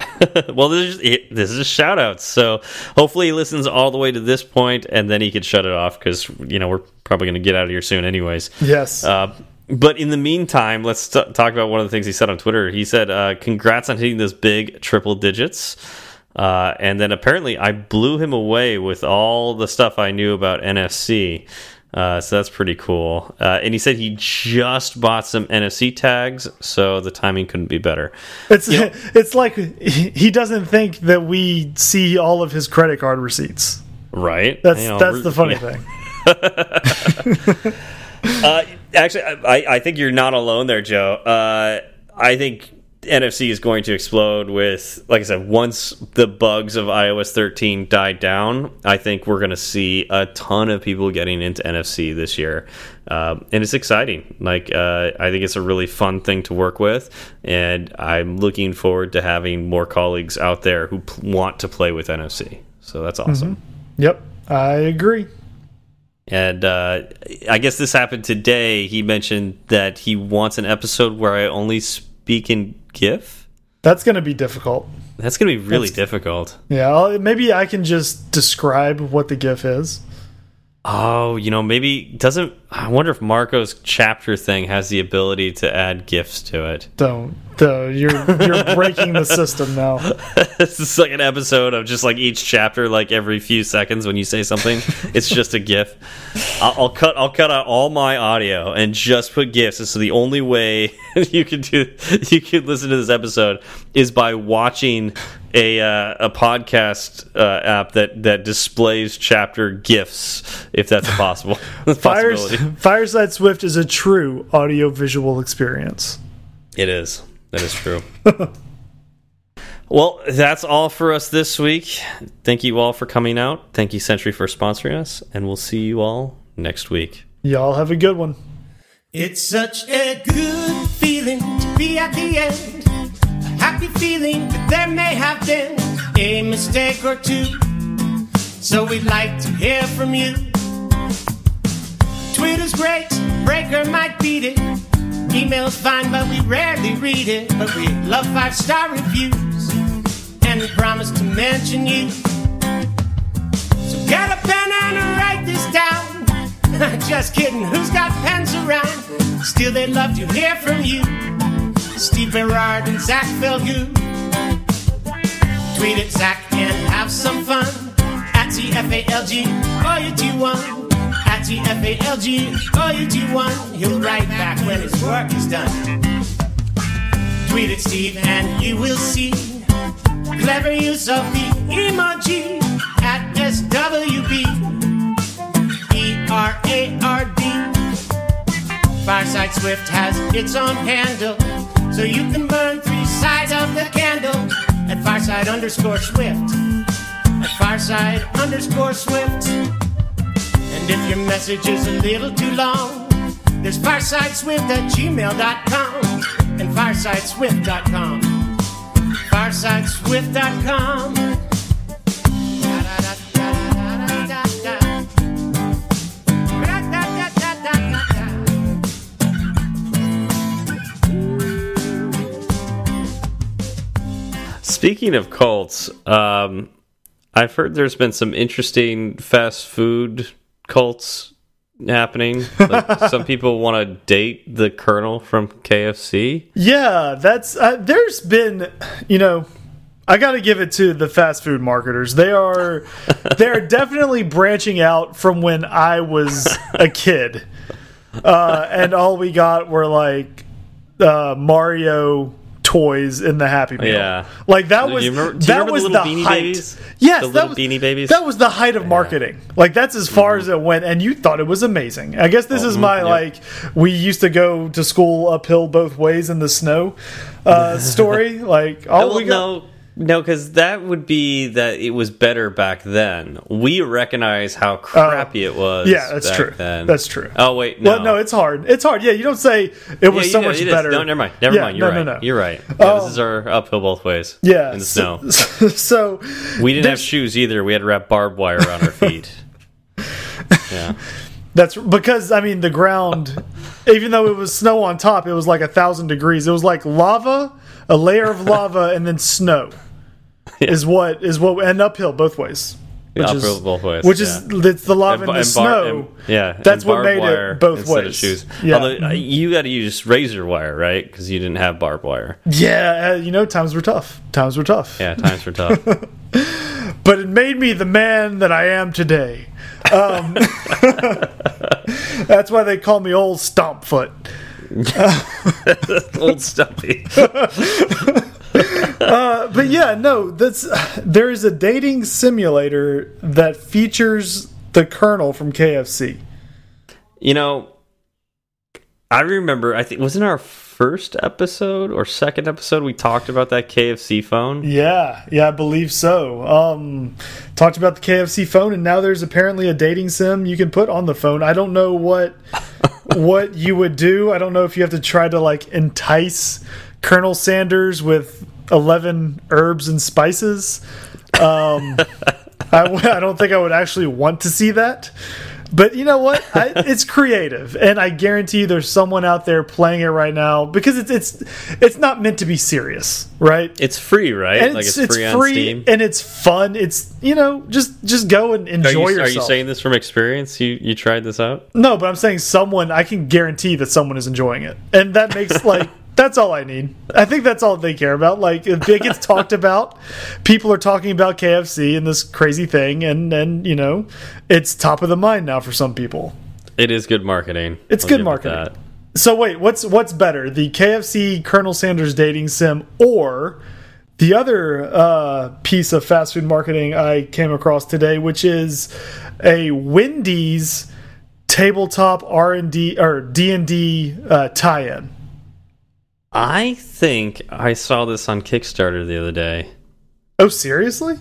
well, this is this is a shout out. So hopefully he listens all the way to this point, and then he could shut it off because you know we're probably going to get out of here soon, anyways. Yes. Uh, but in the meantime, let's talk about one of the things he said on Twitter. He said, uh, "Congrats on hitting those big triple digits." Uh, and then apparently, I blew him away with all the stuff I knew about NFC. Uh, so that's pretty cool. Uh, and he said he just bought some NFC tags, so the timing couldn't be better. It's it's like he he doesn't think that we see all of his credit card receipts. Right? That's You know, that's the funny yeah. thing. Uh, actually, I, I think you're not alone there, Joe. Uh, I think NFC is going to explode with, like I said, once the bugs of iOS 13 die down, I think we're going to see a ton of people getting into NFC this year. Um, and it's exciting. Like, uh, I think it's a really fun thing to work with. And I'm looking forward to having more colleagues out there who want to play with NFC. So that's awesome. Yep, I agree. And uh, I guess this happened today. He mentioned that he wants an episode where I only speak in GIF. That's going to be difficult. That's going to be really That's- difficult. Yeah, I'll, maybe I can just describe what the GIF is. Oh, you know, maybe doesn't. I wonder if Marco's chapter thing has the ability to add gifts to it. Don't. Though you're you're breaking the system now. this is like an episode of just like each chapter, like every few seconds when you say something, it's just a GIF. I'll, I'll cut. I'll cut out all my audio and just put GIFs. So the only way you can do you can listen to this episode is by watching a uh, a podcast uh, app that that displays chapter GIFs, if that's a possible Fires, possibility. Fireside Swift is a true audio visual experience. It is. That is true. well, that's all for us this week. Thank you all for coming out. Thank you, Sentry, for sponsoring us, and we'll see you all next week. Y'all have a good one. It's such a good feeling to be at the end. A happy feeling that there may have been a mistake or two. So we'd like to hear from you. Twitter's great, Breaker might beat it. Email's fine, but we rarely read it. But we love five star reviews, and we promise to mention you. So get a pen and write this down. Just kidding, who's got pens around? Still, they'd love to hear from you. Steve Berard and Zach Falgout. Tweet at Zach and have some fun. At you do one. You do one. He'll write back when his work is done. Tweet at Steve and you will see clever use of the emoji at S-W-B. E-R-A-R-D. Fireside Swift has its own handle, so you can burn three sides of the candle at Fireside underscore Swift. At Fireside underscore Swift. And if your message is a little too long, there's firesideswift at gmail.com and firesideswift.com. Firesideswift.com. Speaking of cults, um, I've heard there's been some interesting fast food cults happening. Like some people want to date the Colonel from KFC. Yeah, that's uh, there's been, you know, I got to give it to the fast food marketers. They are they're definitely branching out from when I was a kid. Uh, and all we got were like uh, Mario toys in the Happy Meal. Yeah. like that was remember- that was the the, Beanie height. Babies? Yes, The that was, Beanie Babies? That was the height of marketing. Like that's as far Mm-hmm. as it went, and you thought it was amazing. I guess this is mm, my yep. like we used to go to school uphill both ways in the snow uh, story. Like oh, well, we go. no, no, because that would be that it was better back then. We recognize how crappy oh. it was. Yeah, that's true. Then. That's true. Oh wait, no, Well, no, it's hard. It's hard. Yeah, you don't say it was Yeah, so know, much it is. better. No, never mind. Never Yeah, mind. You're no, right. no, no. You're right. Yeah, this is um, our uphill both ways. Yeah, in the so, snow. So We didn't have shoes either. We had to wrap barbed wire around our feet. yeah. That's because I mean the ground, even though it was snow on top, it was like a thousand degrees. It was like lava, a layer of lava, and then snow. Is what is what and uphill both ways. Which Uphill is both ways, Which yeah. is it's the lava and, bar- the snow. and- yeah, that's what made it both ways. Of shoes. Yeah, Although uh, you got to use razor wire, right? Because you didn't have barbed wire. yeah. uh, You know, times were tough. Times were tough. Yeah, times were tough. but it made me the man that I am today. Um, that's why they call me Old Stompfoot. Old Stumpy. Uh, but yeah, no, that's there is a dating simulator that features the Colonel from KFC. You know, I remember. I think wasn't our first episode or second episode we talked about that KFC phone. Yeah, yeah, I believe so. Um, talked about the KFC phone, and now there's apparently a dating sim you can put on the phone. I don't know what what you would do. I don't know if you have to try to like entice Colonel Sanders with eleven herbs and spices. Um, I, I don't think I would actually want to see that. But you know what? I, it's creative, and I guarantee you, there's someone out there playing it right now because it's it's it's not meant to be serious, right? It's free, right? and like it's, it's, it's free, free, on Steam. and it's fun. It's you know just just go and Are enjoy you, yourself. are you saying this from experience? You you tried this out? no? But I'm saying someone. I can guarantee that someone is enjoying it, and that makes like that's all I need. I think that's all they care about. Like if it gets talked about, people are talking about KFC and this crazy thing, and and you know it's top of the mind now for some people. It is good marketing. It's I'll good it marketing. So wait, what's what's better, the KFC Colonel Sanders dating sim or the other uh, piece of fast food marketing I came across today, which is a Wendy's tabletop R and D or D and D uh, tie-in? I think I saw this on Kickstarter the other day. Oh, seriously?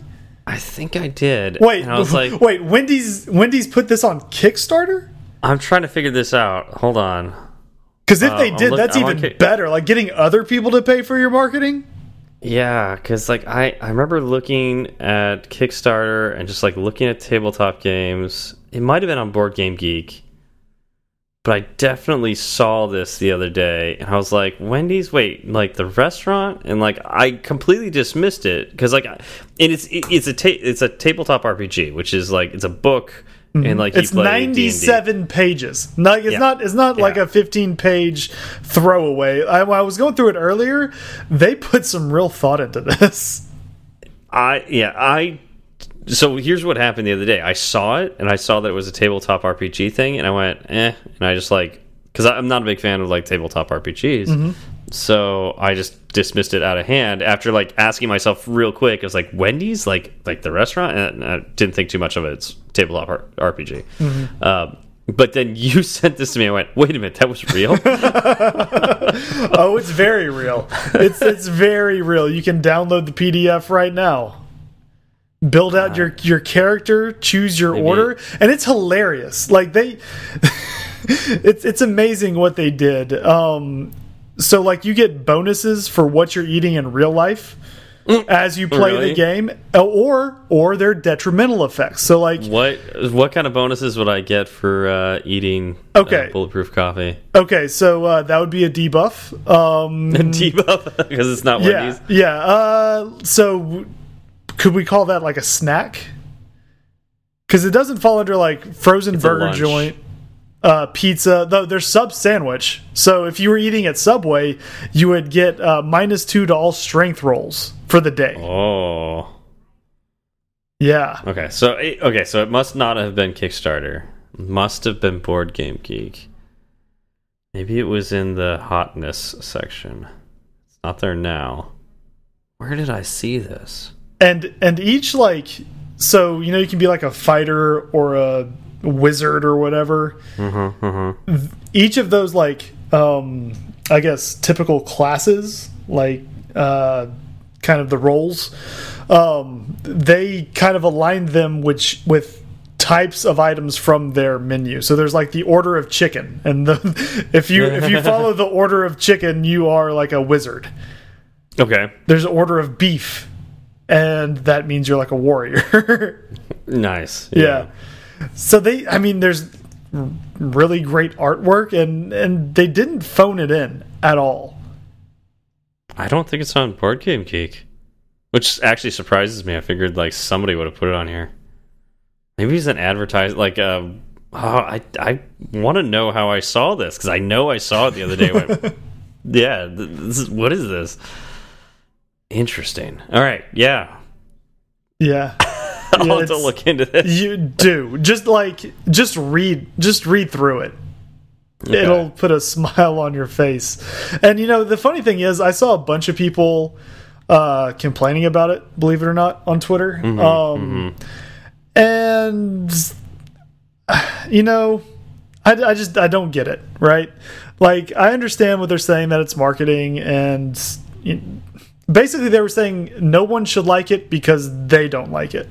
I think I did. Wait, and I was like, wait, Wendy's Wendy's put this on Kickstarter? I'm trying to figure this out. Hold on. Because if Uh, they did, look- that's I'm even better. Like getting other people to pay for your marketing. Yeah, because like I, I remember looking at Kickstarter and just like looking at tabletop games. It might have been on Board Game Geek, but I definitely saw this the other day, and I was like, "Wendy's, wait, like the restaurant?" And like I completely dismissed it because like, and it's it's a ta it's a tabletop RPG, which is like it's a book, and like Mm-hmm. It's play D&D. 97 pages. Like it's Yeah. not it's not like a 15 page throwaway. I, I was going through it earlier, they put some real thought into this. I yeah I so here's what happened the other day. I saw it and I saw that it was a tabletop RPG thing, and I went eh, and I just like because I'm not a big fan of like tabletop RPGs, so I just dismissed it out of hand after like asking myself real quick. I was like Wendy's, like like the restaurant, and I didn't think too much of it. It's tabletop R RPG. Um, but then you sent this to me. I went, wait a minute, that was real. oh, it's very real. It's it's very real. You can download the PDF right now. Build out your your character, choose your Maybe- order, and it's hilarious. Like they it's it's amazing what they did. Um so like you get bonuses for what you're eating in real life as you play Really? the game or or their detrimental effects. So like what what kind of bonuses would I get for uh, eating Okay. uh, bulletproof coffee? okay, so uh, that would be a debuff. Um debuff because it's not one yeah, yeah. Uh, so could we call that like a snack? Because it doesn't fall under like frozen a burger joint, uh, pizza. Though there's sub sandwich. So if you were eating at Subway, you would get uh, minus two to all strength rolls for the day. Oh, Yeah. okay. So it, okay, so it must not have been Kickstarter. Must have been Board Game Geek. Maybe it was in the hotness section. It's Not there now. Where did I see this? And and each like so you know you can be like a fighter or a wizard or whatever. Each of those like um i guess typical classes like uh kind of the roles um they kind of align them which with types of items from their menu. So there's like the order of chicken. And the if you if you follow the order of chicken you are like a wizard. Okay. there's order of beef and that means you're like a warrior Nice. yeah so they i mean there's really great artwork and and they didn't phone it in at all I don't think it's on Board Game Geek, which actually surprises me. I figured like somebody would have put it on here. Maybe it's an advertise like uh, oh, I I want to know how I saw this because I know I saw it the other day. When, yeah, this is what is this? Interesting. All right, yeah, yeah. I'll Yeah, have to look into this. you do. Just like just read just read through it. It'll put a smile on your face. And you know the funny thing is i saw a bunch of people uh complaining about it believe it or not on twitter. Mm-hmm, um and you know I, I just i don't get it right? Like i understand what they're saying that it's marketing and you- basically they were saying no one should like it because they don't like it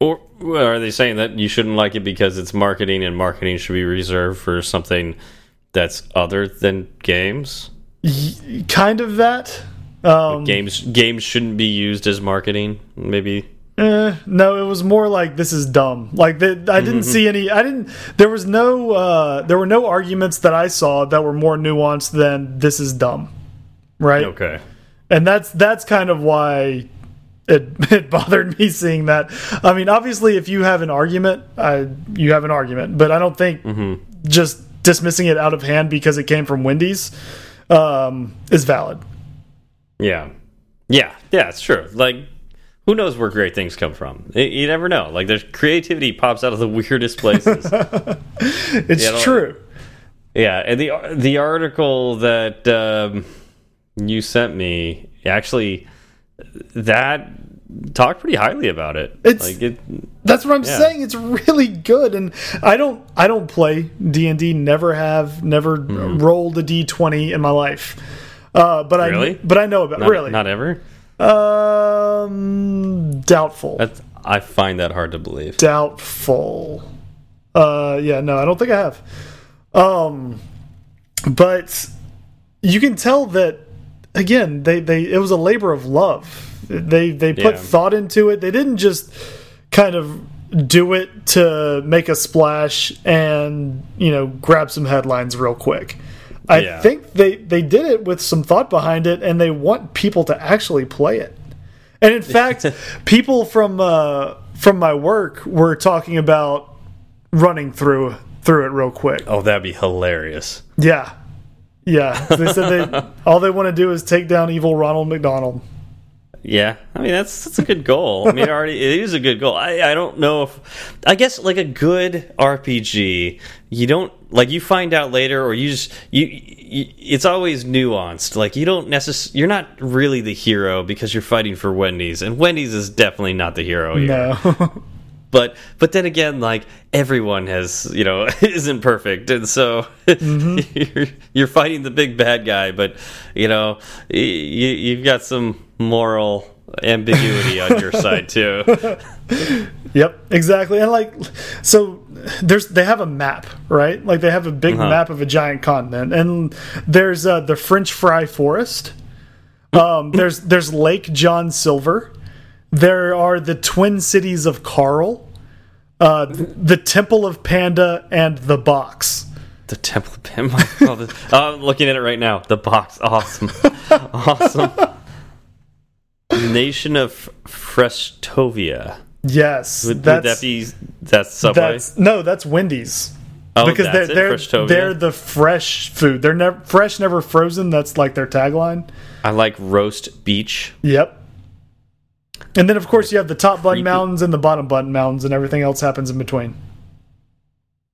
Or are they saying that you shouldn't like it because it's marketing and marketing should be reserved for something that's other than games? kind of that um games games shouldn't be used as marketing maybe Eh, no, it was more like this is dumb. Like the, I didn't Mm-hmm. see any. I didn't. There was no. Uh, there were no arguments that I saw that were more nuanced than this is dumb, right? okay And that's that's kind of why it it bothered me seeing that. I mean, obviously, if you have an argument, uh, you have an argument, but I don't think Mm-hmm. just dismissing it out of hand because it came from Wendy's um, is valid. yeah yeah yeah it's true like who knows where great things come from you never know like there's creativity pops out of the weirdest places It's Yeah, I true. yeah and the the article that um, you sent me actually that talked pretty highly about it It's- like it That's what I'm Yeah. saying. It's really good, and I don't I don't play D and D. Never have. Never rolled a D twenty in my life. Uh, but. Really? I but I know about not, really. not ever um, doubtful. that's i find that hard to believe doubtful. Uh, yeah, no, I don't think I have. Um, but you can tell that again. They they it was a labor of love. They they put Yeah. thought into it. They didn't just kind of do it to make a splash and you know grab some headlines real quick. I Yeah. think they they did it with some thought behind it, and they want people to actually play it. And in fact, people from uh, from my work were talking about running through through it real quick. oh that'd be hilarious Yeah, yeah. They said they all they want to do is take down evil Ronald McDonald. Yeah, I mean that's that's a good goal. I mean, already it is a good goal. I I don't know if I guess like a good RPG, you don't like you find out later, or you just you. you it's always nuanced. Like you don't necess you're not really the hero because you're fighting for Wendy's, and Wendy's is definitely not the hero here. No, But but then again, like everyone has you know isn't perfect, and so you're, you're fighting the big bad guy. But you know you, you've got some moral ambiguity on your side too. yep, exactly. And like, so there's they have a map, right? Like they have a big Uh-huh. map of a giant continent, and there's uh, the French Fry Forest. Um, there's there's Lake John Silver. There are the twin cities of Carl, uh, the Temple of Panda, and the Box. The Temple of Panda. Oh, I'm looking at it right now. The box, awesome, awesome. Nation of Freshtovia. Yes, Would, would that's that be that's Subway? that's no, that's Wendy's. oh, because that's they're it, they're they're the fresh food. They're never fresh, never frozen. That's like their tagline. I like roast beach. Yep. And then of course you have the top button Creepy. mountains and the bottom button mountains, and everything else happens in between.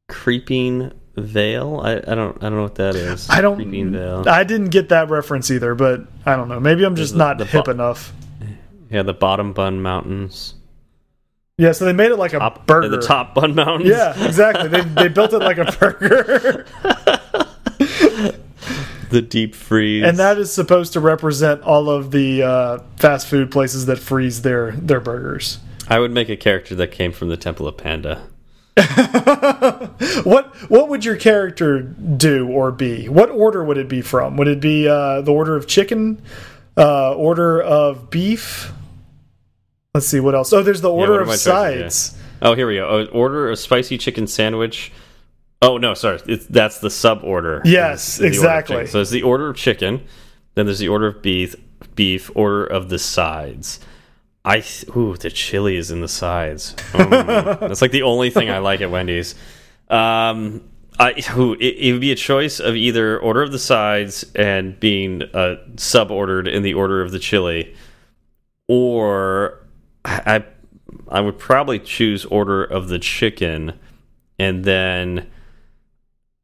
creeping Veil. I, I don't I don't know what that is. I don't. Creeping Veil. I didn't get that reference either, but I don't know. Maybe I'm just the- not the hip enough. Yeah, the bottom bun mountains. Yeah, so they made it like a Top, burger. The top bun mountains. Yeah, exactly. they they built it like a burger, The deep freeze. and that is supposed to represent all of the uh, fast food places that freeze their their burgers. I would make a character that came from the Temple of Panda. What what would your character do or be? What order would it be from? Would it be uh, the order of chicken, uh, order of beef? Let's see what else. Oh, there's the order are of choices? Yeah. sides. Oh, here we go. Oh, order a spicy chicken sandwich. Oh no, sorry. It's, that's the sub order. Yes, exactly. So it's the order of chicken. Then there's the order of beef. Beef order of the sides. I ooh the chili is in the sides. Mm. that's like the only thing I like at Wendy's. Um, I ooh, it, it would be a choice of either order of the sides and being uh, sub ordered in the order of the chili, or I I would probably choose order of the chicken, and then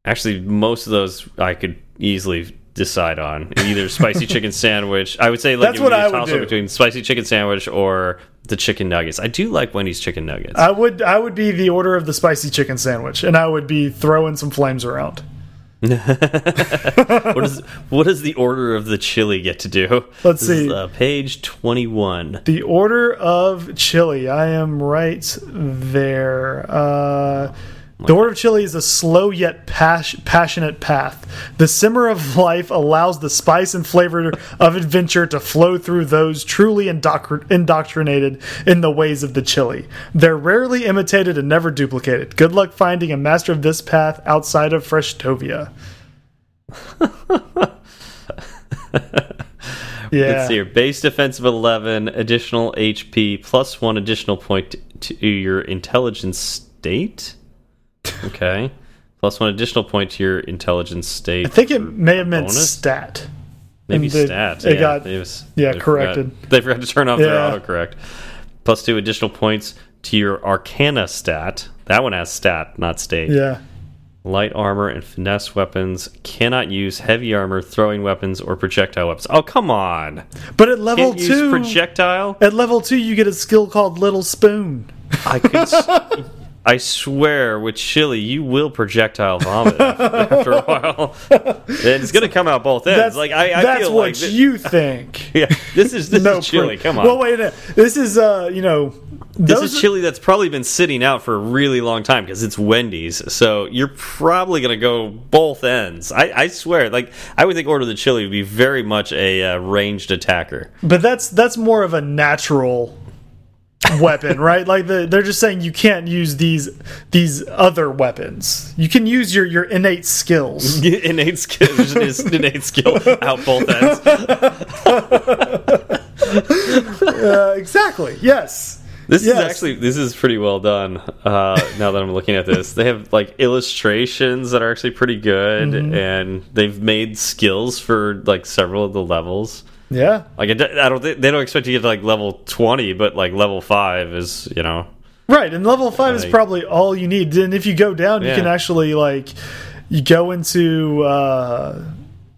actually most of those I could easily decide on either spicy chicken sandwich. I would say like That's what I would do. between spicy chicken sandwich or the chicken nuggets. I do like Wendy's chicken nuggets. I would I would be the order of the spicy chicken sandwich, and I would be throwing some flames around. what does what does the order of the chili get to do? Let's This is, see. uh, page twenty one. The order of chili. I am right there. Uh, the order of chili is a slow yet pas passionate path. The simmer of life allows the spice and flavor of adventure to flow through those truly indoctr indoctrinated in the ways of the chili. They're rarely imitated and never duplicated. Good luck finding a master of this path outside of Freshtovia. yeah. Let's see here. Base defense of 11, additional HP, plus one additional point to your intelligence state. Okay. plus one additional point to your intelligence state. I think it may have meant bonus? stat. Maybe and they- stat. it yeah, got- they was- yeah, they forgot- corrected. they forgot to turn off their Yeah. autocorrect. Plus two additional points to your arcana stat. That one has stat, not state. Yeah. Light armor and finesse weapons cannot use heavy armor, throwing weapons, or projectile weapons. Oh, come on! But at level Can't use two, projectile. at level two, you get a skill called Little Spoon. I could. I swear, with chili, you will projectile vomit after, a while. and it's going to come out both ends. That's like I, I that's feel what like you think. yeah, this is this no is chili. Come on. Well, wait a minute. This is uh, you know, this is chili that's probably been sitting out for a really long time because it's Wendy's. So you're probably going to go both ends. I, I swear. Like I would think Order of the Chili would be very much a uh, ranged attacker. but that's that's more of a natural weapon, right? Like the, they're just saying you can't use these these other weapons. You can use your your innate skills. innate skills, innate skill out both ends. uh, exactly. Yes. This is actually this is pretty well done. Uh, now that I'm looking at this, they have like illustrations that are actually pretty good, Mm-hmm. and they've made skills for like several of the levels. Yeah. Like I don't think they don't expect you to get to like level 20, but like level five is you know Right, and level five is probably all you need. And if you go down, you can actually like you go into uh,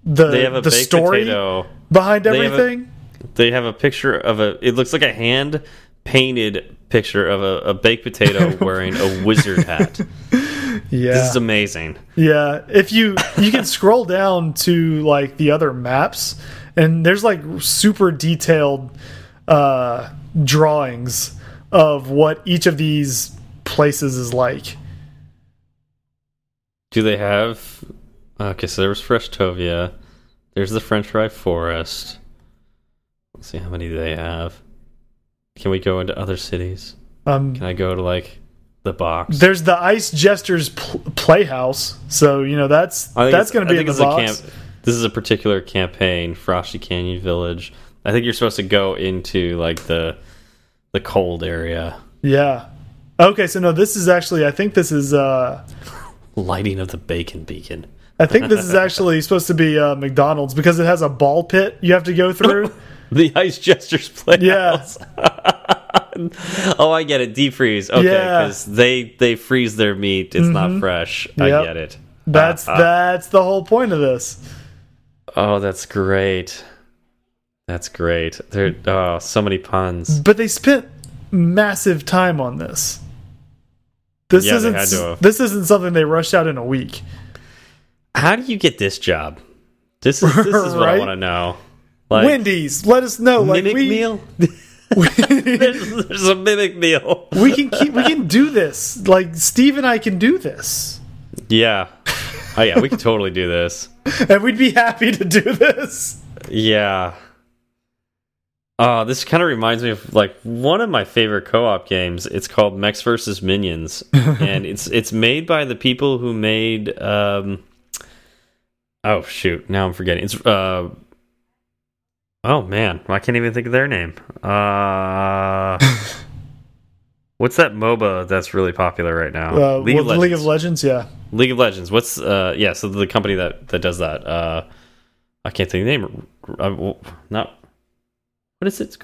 the they have a the story potato. behind They have a- everything. They have a picture of a. It looks like a hand painted picture of a, a baked potato wearing a wizard hat. yeah, This is amazing. yeah. If you you can scroll down to like the other maps, and there's like super detailed uh, drawings of what each of these places is like. Do they have? Okay, so there was Freshtovia. There's the French Fry Forest. Let's see how many they have. Can we go into other cities? Um, Can I go to like the box? there's the Ice Jesters pl Playhouse, so you know that's that's going to be in think the box. camp- this is a particular campaign, Frosty Canyon Village. I think you're supposed to go into like the the cold area. Yeah. Okay, so no, this is actually I think this is uh Lighting of the bacon beacon. I think this is actually supposed to be uh McDonald's because it has a ball pit you have to go through. The Ice Jesters Playhouse. yeah. oh, I get it. Deep freeze. Okay, Yeah. because they they freeze their meat. It's not fresh. I get it. That's that's the whole point of this. Oh, that's great. That's great. There, oh, so many puns. But they spent massive time on this. This Yeah, isn't had to have. this isn't something they rushed out in a week. How do you get this job? This is this is what I want to know. Like Wendy's, let us know. Like mimic we, meal. there's, there's a mimic meal. we can keep we can do this. Like Steve and I can do this. Yeah. Oh yeah, we could totally do this. And we'd be happy to do this. Yeah. Oh, this kind of reminds me of like one of my favorite co-op games. It's called Mechs vs Minions, and it's it's made by the people who made. Um, oh shoot! Now I'm forgetting. It's uh. Oh man, I can't even think of their name. Uh, what's that MOBA that's really popular right now? Uh, League of League of Legends. Yeah. League of Legends. What's uh yeah? So the company that that does that. Uh, I can't think of the name. Uh, well, not what is it?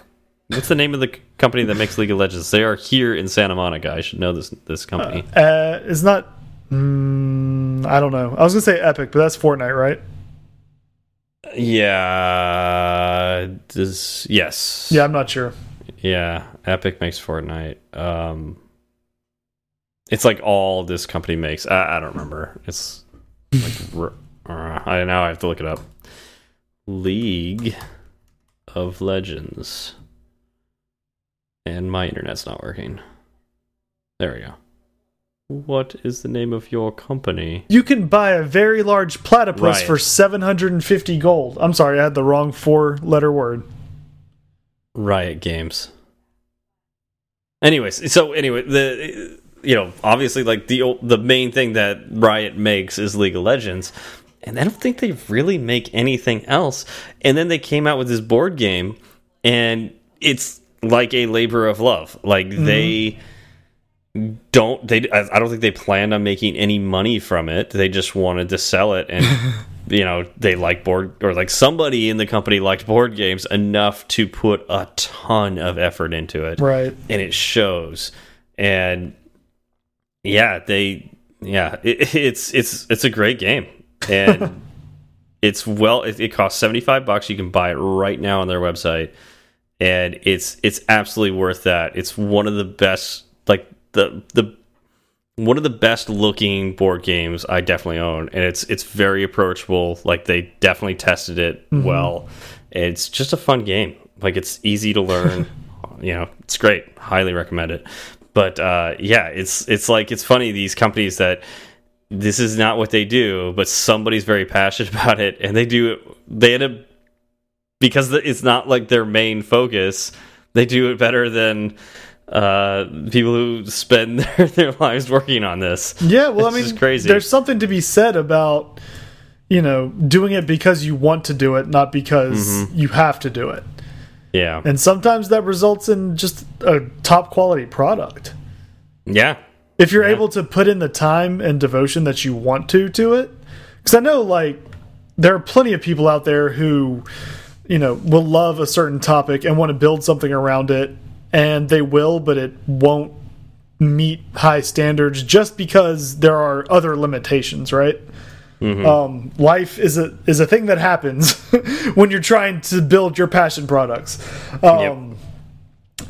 What's the name of the company that makes League of Legends? They are here in Santa Monica. I should know this this company. Uh, it's not. Mm, I don't know. I was gonna say Epic, but that's Fortnite, right? yeah. Does yes. Yeah, I'm not sure. Yeah. Epic makes Fortnite. Um. It's like all this company makes. I, I don't remember. It's like r- uh, I now I have to look it up. League of Legends. And my internet's not working. There we go. What is the name of your company? You can buy a very large platypus Right. for 750 gold. I'm sorry, I had the wrong four-letter word. Riot Games. Anyways, so anyway, the you know obviously like the the main thing that Riot makes is League of Legends, and I don't think they really make anything else. And then they came out with this board game, and it's like a labor of love. Like they mm-hmm. Don't they I don't think they planned on making any money from it. They just wanted to sell it and you know, they like board or like somebody in the company liked board games enough to put a ton of effort into it. Right. And it shows. And yeah, they yeah, it, it's it's it's a great game. And it's well it, it costs 75 bucks. You can buy it right now on their website. And it's it's absolutely worth that. It's one of the best like the the one of the best looking board games I definitely own, and it's it's very approachable. Like they definitely tested it well. It's just a fun game. Like it's easy to learn. you know, it's great. Highly recommend it. But uh, yeah, it's it's like it's funny these companies that this is not what they do, but somebody's very passionate about it, and they do it. They end up because it's not like their main focus. They do it better than uh people who spend their, their lives working on this Yeah, well, It's I mean, crazy. there's something to be said about, you know, doing it because you want to do it, not because Mm-hmm. you have to do it. yeah And sometimes that results in just a top quality product. yeah If you're Yeah. able to put in the time and devotion that you want to to it. Because I know, like, there are plenty of people out there who, you know, will love a certain topic and want to build something around it, and they will, but it won't meet high standards just because there are other limitations, right? Um, life is a is a thing that happens when you're trying to build your passion products. Um,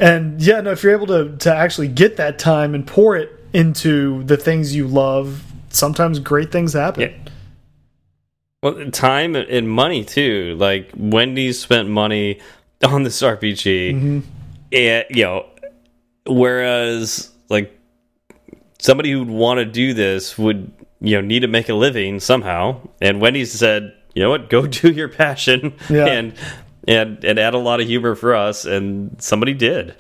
And yeah, no, if you're able to to actually get that time and pour it into the things you love, sometimes great things happen. Yeah. well time and money too like wendy's spent money on this rpg Mm-hmm. And you know whereas like somebody who'd want to do this would you know need to make a living somehow and wendy's said you know what go do your passion Yeah. and and and add a lot of humor for us and somebody did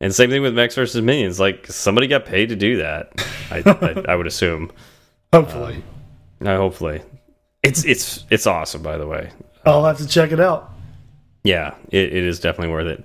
and same thing with Mechs versus Minions. Like somebody got paid to do that. I, I, I would assume. Hopefully, Uh, hopefully, it's it's it's awesome. By the way, I'll have to check it out. yeah, it, it is definitely worth it.